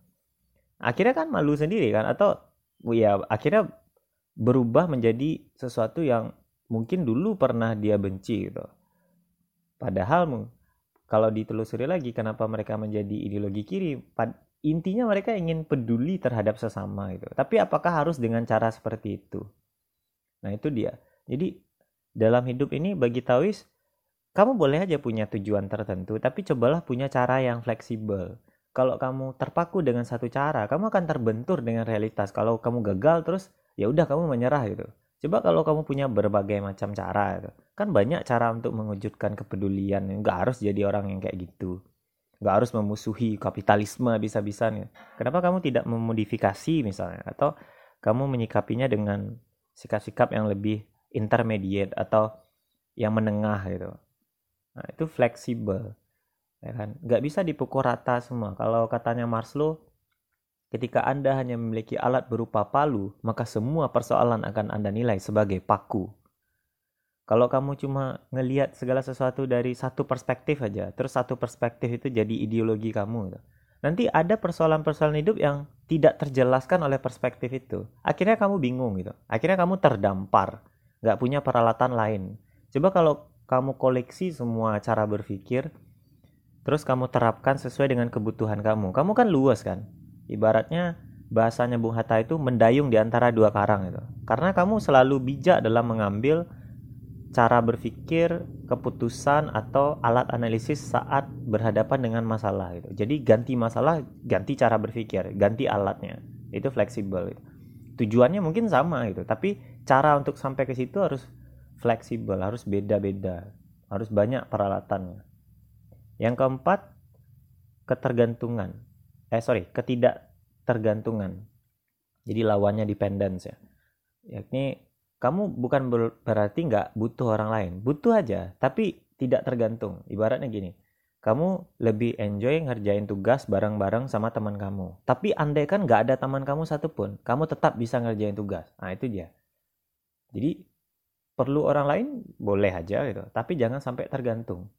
akhirnya kan malu sendiri kan atau ya akhirnya berubah menjadi sesuatu yang mungkin dulu pernah dia benci gitu. Padahal kalau ditelusuri lagi kenapa mereka menjadi ideologi kiri, intinya mereka ingin peduli terhadap sesama gitu. Tapi apakah harus dengan cara seperti itu? Nah, itu dia. Jadi dalam hidup ini bagi Tawis kamu boleh aja punya tujuan tertentu, tapi cobalah punya cara yang fleksibel kalau kamu terpaku dengan satu cara, kamu akan terbentur dengan realitas. Kalau kamu gagal terus ya udah kamu menyerah gitu. Coba kalau kamu punya berbagai macam cara gitu. Kan banyak cara untuk mewujudkan kepedulian. Nggak harus jadi orang yang kayak gitu. Nggak harus memusuhi kapitalisme bisa-bisanya. Kenapa kamu tidak memodifikasi misalnya atau kamu menyikapinya dengan sikap-sikap yang lebih intermediate atau yang menengah gitu. Nah, itu fleksibel ya kan? Nggak bisa dipukul rata semua. Kalau katanya Maslow ketika anda hanya memiliki alat berupa palu maka semua persoalan akan anda nilai sebagai paku. Kalau kamu cuma ngelihat segala sesuatu dari satu perspektif aja terus satu perspektif itu jadi ideologi kamu gitu. nanti ada persoalan-persoalan hidup yang tidak terjelaskan oleh perspektif itu. Akhirnya kamu bingung gitu. Akhirnya kamu terdampar. Nggak punya peralatan lain. Coba kalau kamu koleksi semua cara berpikir terus kamu terapkan sesuai dengan kebutuhan kamu. Kamu kan luas kan? Ibaratnya bahasanya Bung Hatta itu mendayung di antara dua karang itu. Karena kamu selalu bijak dalam mengambil cara berpikir, keputusan atau alat analisis saat berhadapan dengan masalah gitu. Jadi ganti masalah, ganti cara berpikir, ganti alatnya. Itu fleksibel. Gitu. Tujuannya mungkin sama gitu, tapi cara untuk sampai ke situ harus fleksibel, harus beda-beda, harus banyak peralatannya. Yang keempat, ketergantungan. Eh sorry, ketidaktergantungan. Jadi lawannya dependence ya. Yakni kamu bukan berarti nggak butuh orang lain, butuh aja, tapi tidak tergantung. Ibaratnya gini, kamu lebih enjoy ngerjain tugas bareng-bareng sama teman kamu. Tapi andai kan nggak ada teman kamu satupun, kamu tetap bisa ngerjain tugas. Nah itu dia. Jadi perlu orang lain boleh aja gitu, tapi jangan sampai tergantung.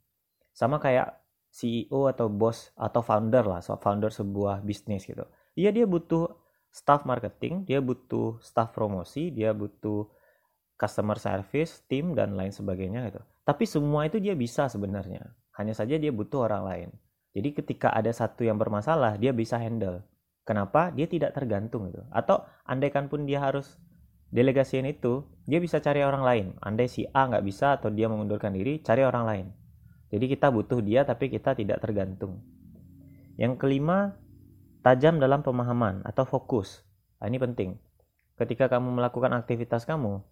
Sama kayak CEO atau bos atau founder lah, so founder sebuah bisnis gitu. Iya dia butuh staff marketing, dia butuh staff promosi, dia butuh customer service, tim dan lain sebagainya gitu. Tapi semua itu dia bisa sebenarnya. Hanya saja dia butuh orang lain. Jadi ketika ada satu yang bermasalah, dia bisa handle. Kenapa? Dia tidak tergantung gitu. Atau andaikan pun dia harus delegasiin itu, dia bisa cari orang lain. Andai si A nggak bisa atau dia mengundurkan diri, cari orang lain. Jadi kita butuh dia tapi kita tidak tergantung. Yang kelima, tajam dalam pemahaman atau fokus. Nah, ini penting. Ketika kamu melakukan aktivitas kamu,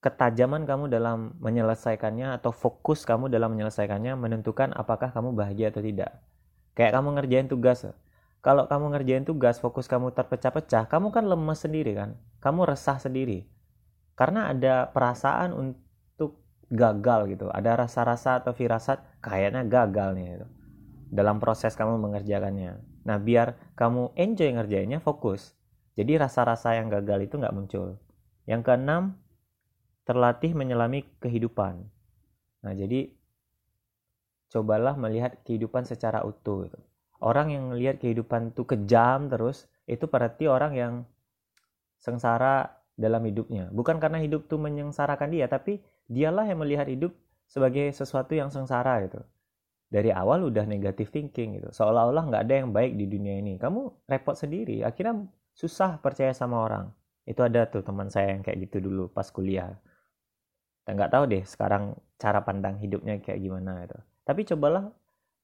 ketajaman kamu dalam menyelesaikannya atau fokus kamu dalam menyelesaikannya menentukan apakah kamu bahagia atau tidak. Kayak kamu ngerjain tugas. Kalau kamu ngerjain tugas, fokus kamu terpecah-pecah, kamu kan lemes sendiri kan? Kamu resah sendiri. Karena ada perasaan untuk gagal gitu. Ada rasa-rasa atau firasat kayaknya gagal nih gitu. Dalam proses kamu mengerjakannya. Nah, biar kamu enjoy ngerjainnya, fokus. Jadi rasa-rasa yang gagal itu nggak muncul. Yang keenam, terlatih menyelami kehidupan. Nah, jadi cobalah melihat kehidupan secara utuh. Gitu. Orang yang melihat kehidupan itu kejam terus, itu berarti orang yang sengsara dalam hidupnya. Bukan karena hidup itu menyengsarakan dia, tapi dialah yang melihat hidup sebagai sesuatu yang sengsara gitu. Dari awal udah negatif thinking gitu. Seolah-olah nggak ada yang baik di dunia ini. Kamu repot sendiri. Akhirnya susah percaya sama orang. Itu ada tuh teman saya yang kayak gitu dulu pas kuliah nggak tahu deh sekarang cara pandang hidupnya kayak gimana itu tapi cobalah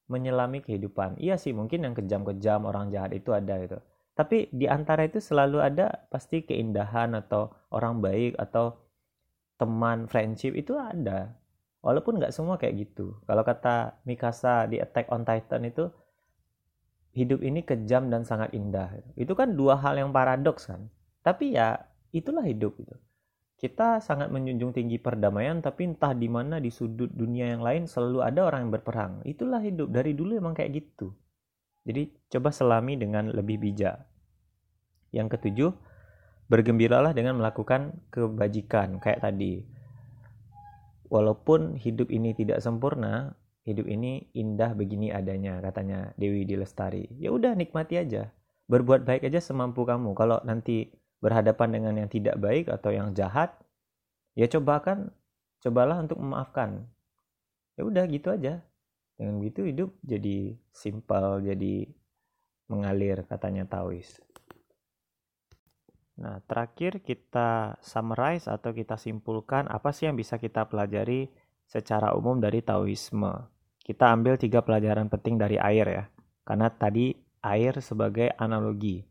menyelami kehidupan iya sih mungkin yang kejam-kejam orang jahat itu ada itu tapi di antara itu selalu ada pasti keindahan atau orang baik atau teman friendship itu ada. Walaupun nggak semua kayak gitu. Kalau kata Mikasa di Attack on Titan itu hidup ini kejam dan sangat indah. Itu kan dua hal yang paradoks kan. Tapi ya itulah hidup itu kita sangat menjunjung tinggi perdamaian tapi entah di mana di sudut dunia yang lain selalu ada orang yang berperang. Itulah hidup. Dari dulu emang kayak gitu. Jadi coba selami dengan lebih bijak. Yang ketujuh bergembiralah dengan melakukan kebajikan kayak tadi walaupun hidup ini tidak sempurna hidup ini indah begini adanya katanya Dewi Dilestari ya udah nikmati aja berbuat baik aja semampu kamu kalau nanti berhadapan dengan yang tidak baik atau yang jahat, ya coba kan, cobalah untuk memaafkan. Ya udah gitu aja. Dengan gitu hidup jadi simpel, jadi mengalir katanya Taois. Nah, terakhir kita summarize atau kita simpulkan apa sih yang bisa kita pelajari secara umum dari Taoisme. Kita ambil tiga pelajaran penting dari air ya. Karena tadi air sebagai analogi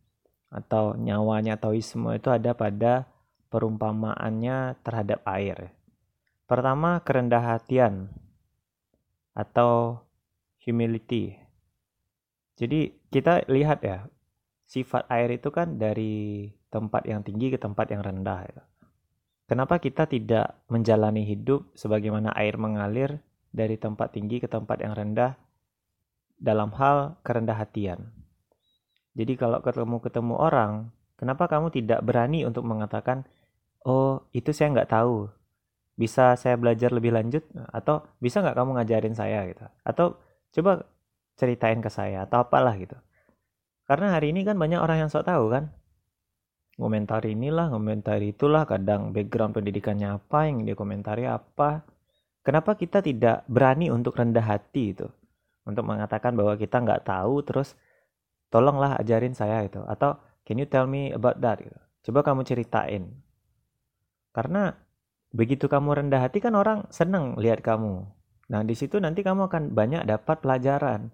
atau nyawanya Taoisme itu ada pada perumpamaannya terhadap air. Pertama, kerendah hatian atau humility. Jadi kita lihat ya, sifat air itu kan dari tempat yang tinggi ke tempat yang rendah. Ya. Kenapa kita tidak menjalani hidup sebagaimana air mengalir dari tempat tinggi ke tempat yang rendah dalam hal kerendah hatian? Jadi kalau ketemu-ketemu orang, kenapa kamu tidak berani untuk mengatakan, oh itu saya nggak tahu, bisa saya belajar lebih lanjut, atau bisa nggak kamu ngajarin saya gitu, atau coba ceritain ke saya atau apalah gitu. Karena hari ini kan banyak orang yang sok tahu kan, komentari inilah, komentari itulah, kadang background pendidikannya apa, yang dia komentari apa. Kenapa kita tidak berani untuk rendah hati itu? Untuk mengatakan bahwa kita nggak tahu, terus tolonglah ajarin saya itu atau can you tell me about that gitu. coba kamu ceritain karena begitu kamu rendah hati kan orang seneng lihat kamu. Nah, di situ nanti kamu akan banyak dapat pelajaran.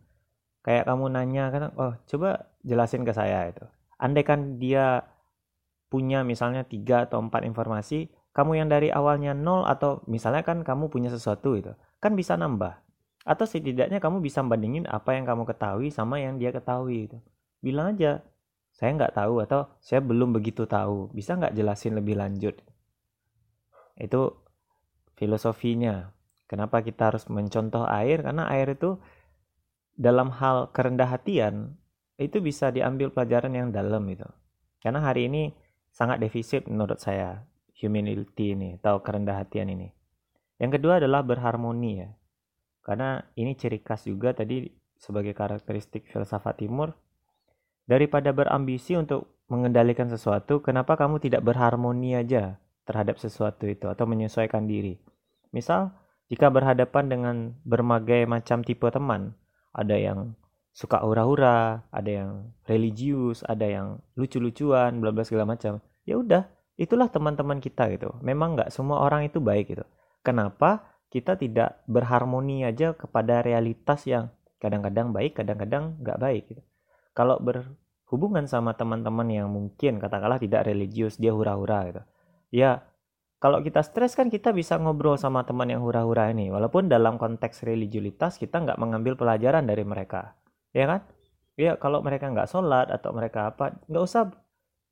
Kayak kamu nanya kan, oh coba jelasin ke saya itu. Andai kan dia punya misalnya tiga atau empat informasi, kamu yang dari awalnya nol atau misalnya kan kamu punya sesuatu itu, kan bisa nambah. Atau setidaknya kamu bisa bandingin apa yang kamu ketahui sama yang dia ketahui itu. Bilang aja, saya nggak tahu atau saya belum begitu tahu. Bisa nggak jelasin lebih lanjut? Itu filosofinya. Kenapa kita harus mencontoh air? Karena air itu dalam hal kerendah hatian itu bisa diambil pelajaran yang dalam itu. Karena hari ini sangat defisit menurut saya humility ini atau kerendah hatian ini. Yang kedua adalah berharmoni ya. Karena ini ciri khas juga tadi sebagai karakteristik filsafat timur daripada berambisi untuk mengendalikan sesuatu, kenapa kamu tidak berharmoni aja terhadap sesuatu itu atau menyesuaikan diri. Misal, jika berhadapan dengan berbagai macam tipe teman, ada yang suka hura-hura, ada yang religius, ada yang lucu-lucuan, bla bla segala macam. Ya udah, itulah teman-teman kita gitu. Memang nggak semua orang itu baik gitu. Kenapa kita tidak berharmoni aja kepada realitas yang kadang-kadang baik, kadang-kadang nggak baik gitu. Kalau berhubungan sama teman-teman yang mungkin katakanlah tidak religius, dia hura-hura gitu ya kalau kita stres kan kita bisa ngobrol sama teman yang hura-hura ini walaupun dalam konteks religiulitas kita nggak mengambil pelajaran dari mereka ya kan? Ya kalau mereka nggak sholat atau mereka apa nggak usah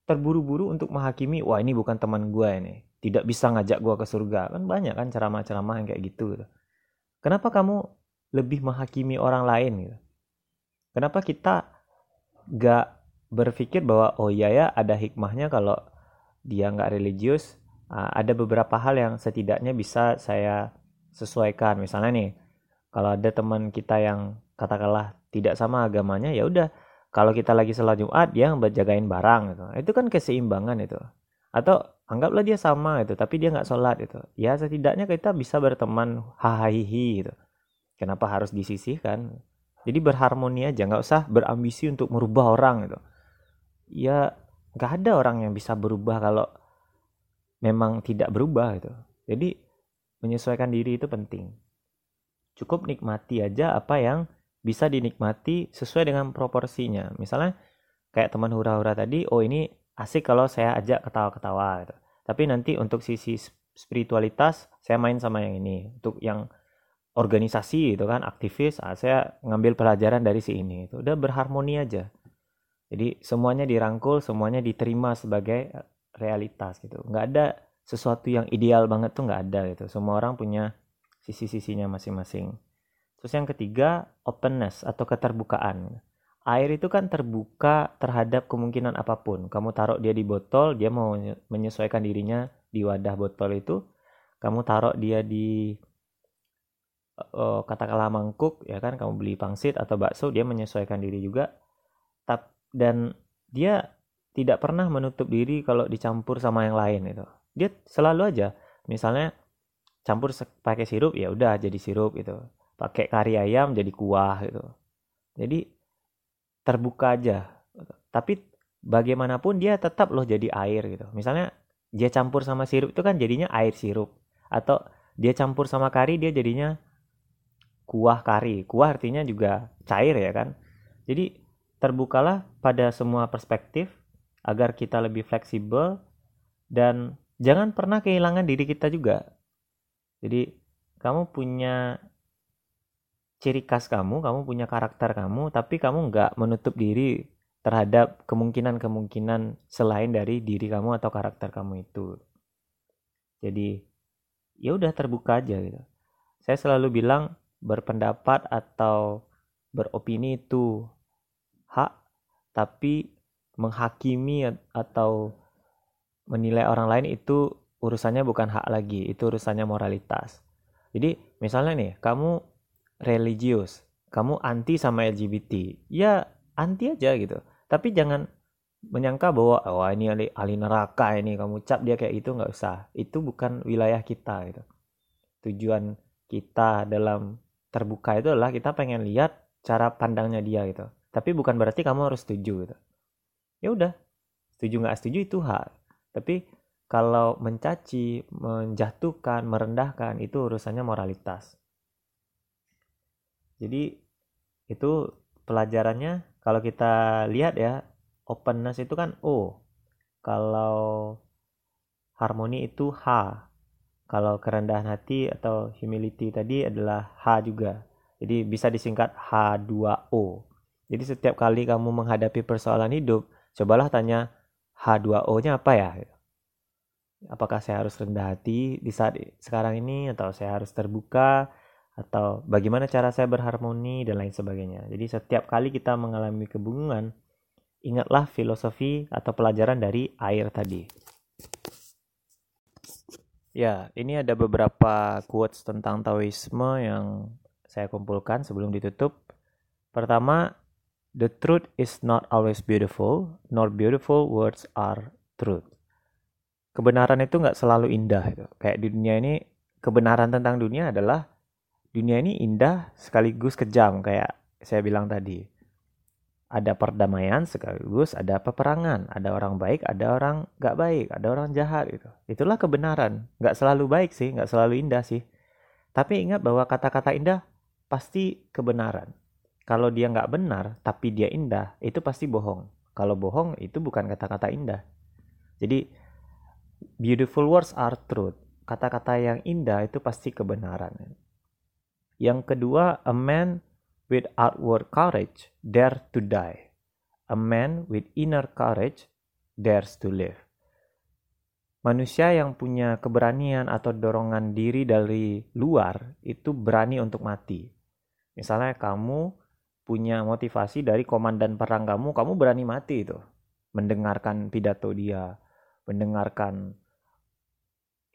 terburu-buru untuk menghakimi wah ini bukan teman gue ini. Tidak bisa ngajak gue ke surga. Kan banyak kan ceramah-ceramah yang kayak gitu, gitu. Kenapa kamu lebih menghakimi orang lain gitu? Kenapa kita nggak berpikir bahwa oh iya ya ada hikmahnya kalau dia nggak religius uh, ada beberapa hal yang setidaknya bisa saya sesuaikan. Misalnya nih kalau ada teman kita yang katakanlah tidak sama agamanya ya udah. Kalau kita lagi sholat Jumat dia berjagain barang gitu. Itu kan keseimbangan itu. Atau anggaplah dia sama itu tapi dia nggak sholat itu ya setidaknya kita bisa berteman hahaha gitu. Kenapa harus disisihkan? Jadi berharmoni aja nggak usah berambisi untuk merubah orang gitu. Ya nggak ada orang yang bisa berubah kalau memang tidak berubah gitu. Jadi menyesuaikan diri itu penting. Cukup nikmati aja apa yang bisa dinikmati sesuai dengan proporsinya misalnya kayak teman hura-hura tadi oh ini asik kalau saya ajak ketawa-ketawa gitu tapi nanti untuk sisi spiritualitas saya main sama yang ini untuk yang organisasi itu kan aktivis ah, saya ngambil pelajaran dari si ini itu udah berharmoni aja jadi semuanya dirangkul, semuanya diterima sebagai eh, realitas gitu. Nggak ada sesuatu yang ideal banget tuh nggak ada gitu. Semua orang punya sisi-sisinya masing-masing. Terus yang ketiga, openness atau keterbukaan. Air itu kan terbuka terhadap kemungkinan apa pun. Kamu taruh dia di botol, dia mau menyesuaikan dirinya di wadah botol itu. Kamu taruh dia di uh, katakanlah mangkuk, ya kan? Kamu beli pangsit atau bakso, dia menyesuaikan diri juga. Tapi dan dia tidak pernah menutup diri kalau dicampur sama yang lain itu dia selalu aja misalnya campur pakai sirup ya udah jadi sirup itu pakai kari ayam jadi kuah gitu. Jadi terbuka aja. Tapi bagaimanapun dia tetap loh jadi air gitu. Misalnya dia campur sama sirup itu kan jadinya air sirup. Atau dia campur sama kari dia jadinya kuah kari. Kuah artinya juga cair ya kan? Jadi terbukalah pada semua perspektif agar kita lebih fleksibel dan jangan pernah kehilangan diri kita juga. Jadi kamu punya ciri khas kamu, kamu punya karakter kamu, tapi kamu nggak menutup diri terhadap kemungkinan-kemungkinan selain dari diri kamu atau karakter kamu itu. Jadi ya udah terbuka aja gitu. Saya selalu bilang berpendapat atau beropini itu hak tapi menghakimi atau menilai orang lain itu urusannya bukan hak lagi, itu urusannya moralitas. Jadi misalnya nih, kamu religius, kamu anti sama LGBT, ya anti aja gitu. Tapi jangan menyangka bahwa wah oh, ini ahli, ahli neraka ini kamu cap dia kayak itu nggak usah. Itu bukan wilayah kita gitu. Tujuan kita dalam terbuka itu adalah kita pengen lihat cara pandangnya dia gitu tapi bukan berarti kamu harus setuju gitu ya udah setuju nggak setuju itu hak tapi kalau mencaci, menjatuhkan, merendahkan itu urusannya moralitas. Jadi itu pelajarannya kalau kita lihat ya openness itu kan O. Kalau harmoni itu H. Kalau kerendahan hati atau humility tadi adalah H juga. Jadi bisa disingkat H2O. Jadi setiap kali kamu menghadapi persoalan hidup, cobalah tanya H2O-nya apa ya? apakah saya harus rendah hati di saat sekarang ini atau saya harus terbuka atau bagaimana cara saya berharmoni dan lain sebagainya. Jadi setiap kali kita mengalami kebingungan, ingatlah filosofi atau pelajaran dari air tadi. Ya, ini ada beberapa quotes tentang Taoisme yang saya kumpulkan sebelum ditutup. Pertama, the truth is not always beautiful, nor beautiful words are truth kebenaran itu nggak selalu indah. Kayak di dunia ini kebenaran tentang dunia adalah dunia ini indah sekaligus kejam kayak saya bilang tadi. Ada perdamaian sekaligus ada peperangan, ada orang baik, ada orang nggak baik, ada orang jahat gitu. Itulah kebenaran. Nggak selalu baik sih, nggak selalu indah sih. Tapi ingat bahwa kata-kata indah pasti kebenaran. Kalau dia nggak benar tapi dia indah, itu pasti bohong. Kalau bohong itu bukan kata-kata indah. Jadi Beautiful words are truth. Kata-kata yang indah itu pasti kebenaran. Yang kedua, a man with outward courage dare to die. A man with inner courage dares to live. Manusia yang punya keberanian atau dorongan diri dari luar itu berani untuk mati. Misalnya kamu punya motivasi dari komandan perang kamu, kamu berani mati itu. Mendengarkan pidato dia, mendengarkan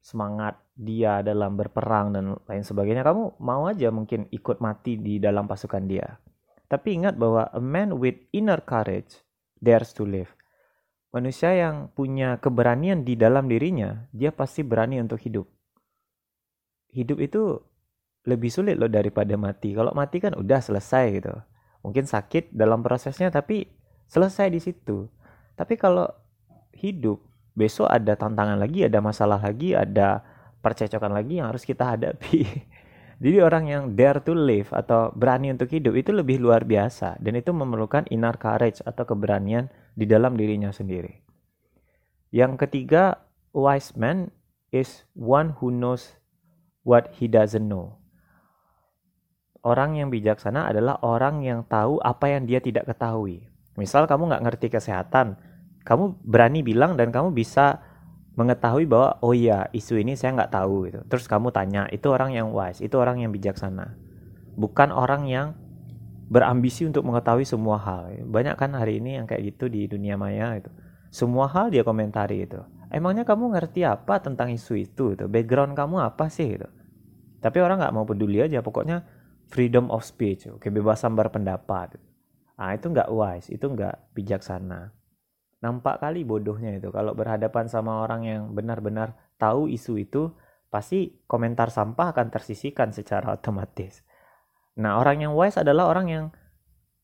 semangat dia dalam berperang dan lain sebagainya, kamu mau aja mungkin ikut mati di dalam pasukan dia. Tapi ingat bahwa a man with inner courage dares to live. Manusia yang punya keberanian di dalam dirinya, dia pasti berani untuk hidup. Hidup itu lebih sulit loh daripada mati. Kalau mati kan udah selesai gitu. Mungkin sakit dalam prosesnya tapi selesai di situ. Tapi kalau hidup besok ada tantangan lagi, ada masalah lagi, ada percecokan lagi yang harus kita hadapi. <laughs> Jadi orang yang dare to live atau berani untuk hidup itu lebih luar biasa dan itu memerlukan inner courage atau keberanian di dalam dirinya sendiri. Yang ketiga, wise man is one who knows what he doesn't know. Orang yang bijaksana adalah orang yang tahu apa yang dia tidak ketahui. Misal kamu nggak ngerti kesehatan, kamu berani bilang dan kamu bisa mengetahui bahwa oh iya isu ini saya nggak tahu gitu. Terus kamu tanya itu orang yang wise itu orang yang bijaksana. Bukan orang yang berambisi untuk mengetahui semua hal banyak kan hari ini yang kayak gitu di dunia maya itu semua hal dia komentari itu emangnya kamu ngerti apa tentang isu itu itu background kamu apa sih? Itu tapi orang nggak mau peduli aja pokoknya freedom of speech kebebasan berpendapat ah itu nggak wise itu nggak bijaksana nampak kali bodohnya itu kalau berhadapan sama orang yang benar-benar tahu isu itu pasti komentar sampah akan tersisihkan secara otomatis. Nah orang yang wise adalah orang yang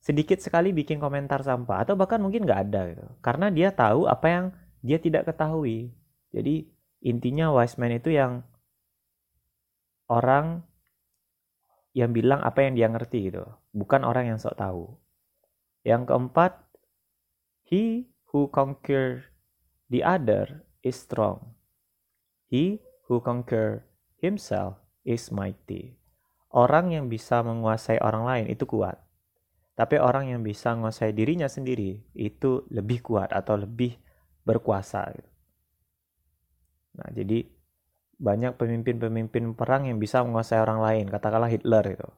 sedikit sekali bikin komentar sampah atau bahkan mungkin nggak ada gitu karena dia tahu apa yang dia tidak ketahui. Jadi intinya wise man itu yang orang yang bilang apa yang dia ngerti gitu, bukan orang yang sok tahu. Yang keempat, he who conquer the other is strong. He who conquer himself is mighty. Orang yang bisa menguasai orang lain itu kuat. Tapi orang yang bisa menguasai dirinya sendiri itu lebih kuat atau lebih berkuasa. Nah, jadi banyak pemimpin-pemimpin perang yang bisa menguasai orang lain, katakanlah Hitler itu.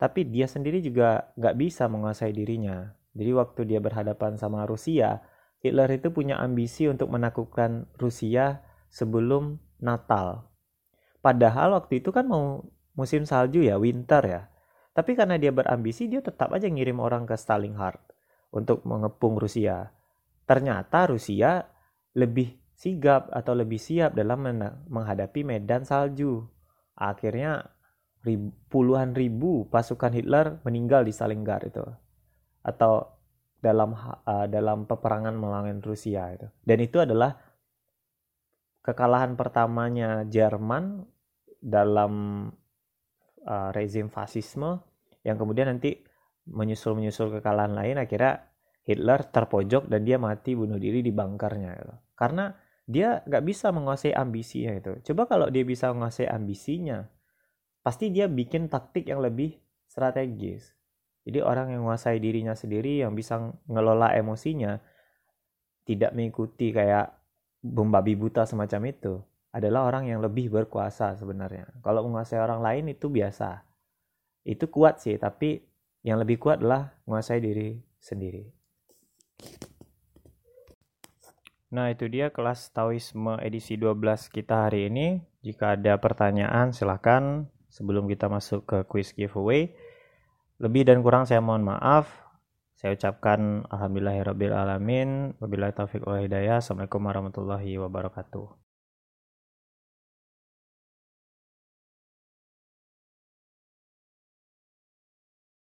Tapi dia sendiri juga nggak bisa menguasai dirinya. Jadi waktu dia berhadapan sama Rusia, Hitler itu punya ambisi untuk menaklukkan Rusia sebelum Natal. Padahal waktu itu kan mau musim salju ya, winter ya. Tapi karena dia berambisi, dia tetap aja ngirim orang ke Stalingrad untuk mengepung Rusia. Ternyata Rusia lebih sigap atau lebih siap dalam menghadapi medan salju. Akhirnya puluhan ribu pasukan Hitler meninggal di Stalingrad itu. Atau dalam uh, dalam peperangan melawan Rusia itu. Dan itu adalah kekalahan pertamanya Jerman dalam uh, rezim fasisme yang kemudian nanti menyusul-menyusul kekalahan lain akhirnya Hitler terpojok dan dia mati bunuh diri di bunkernya gitu. Karena dia nggak bisa menguasai ambisinya itu. Coba kalau dia bisa menguasai ambisinya, pasti dia bikin taktik yang lebih strategis. Jadi orang yang menguasai dirinya sendiri, yang bisa ngelola emosinya, tidak mengikuti kayak babi buta semacam itu, adalah orang yang lebih berkuasa sebenarnya. Kalau menguasai orang lain itu biasa. Itu kuat sih, tapi yang lebih kuat adalah menguasai diri sendiri. Nah, itu dia kelas Taoisme edisi 12 kita hari ini. Jika ada pertanyaan, silahkan sebelum kita masuk ke quiz giveaway. Lebih dan kurang saya mohon maaf. Saya ucapkan alhamdulillahirabbil alamin. Wabillahi taufik wal hidayah. Assalamualaikum warahmatullahi wabarakatuh.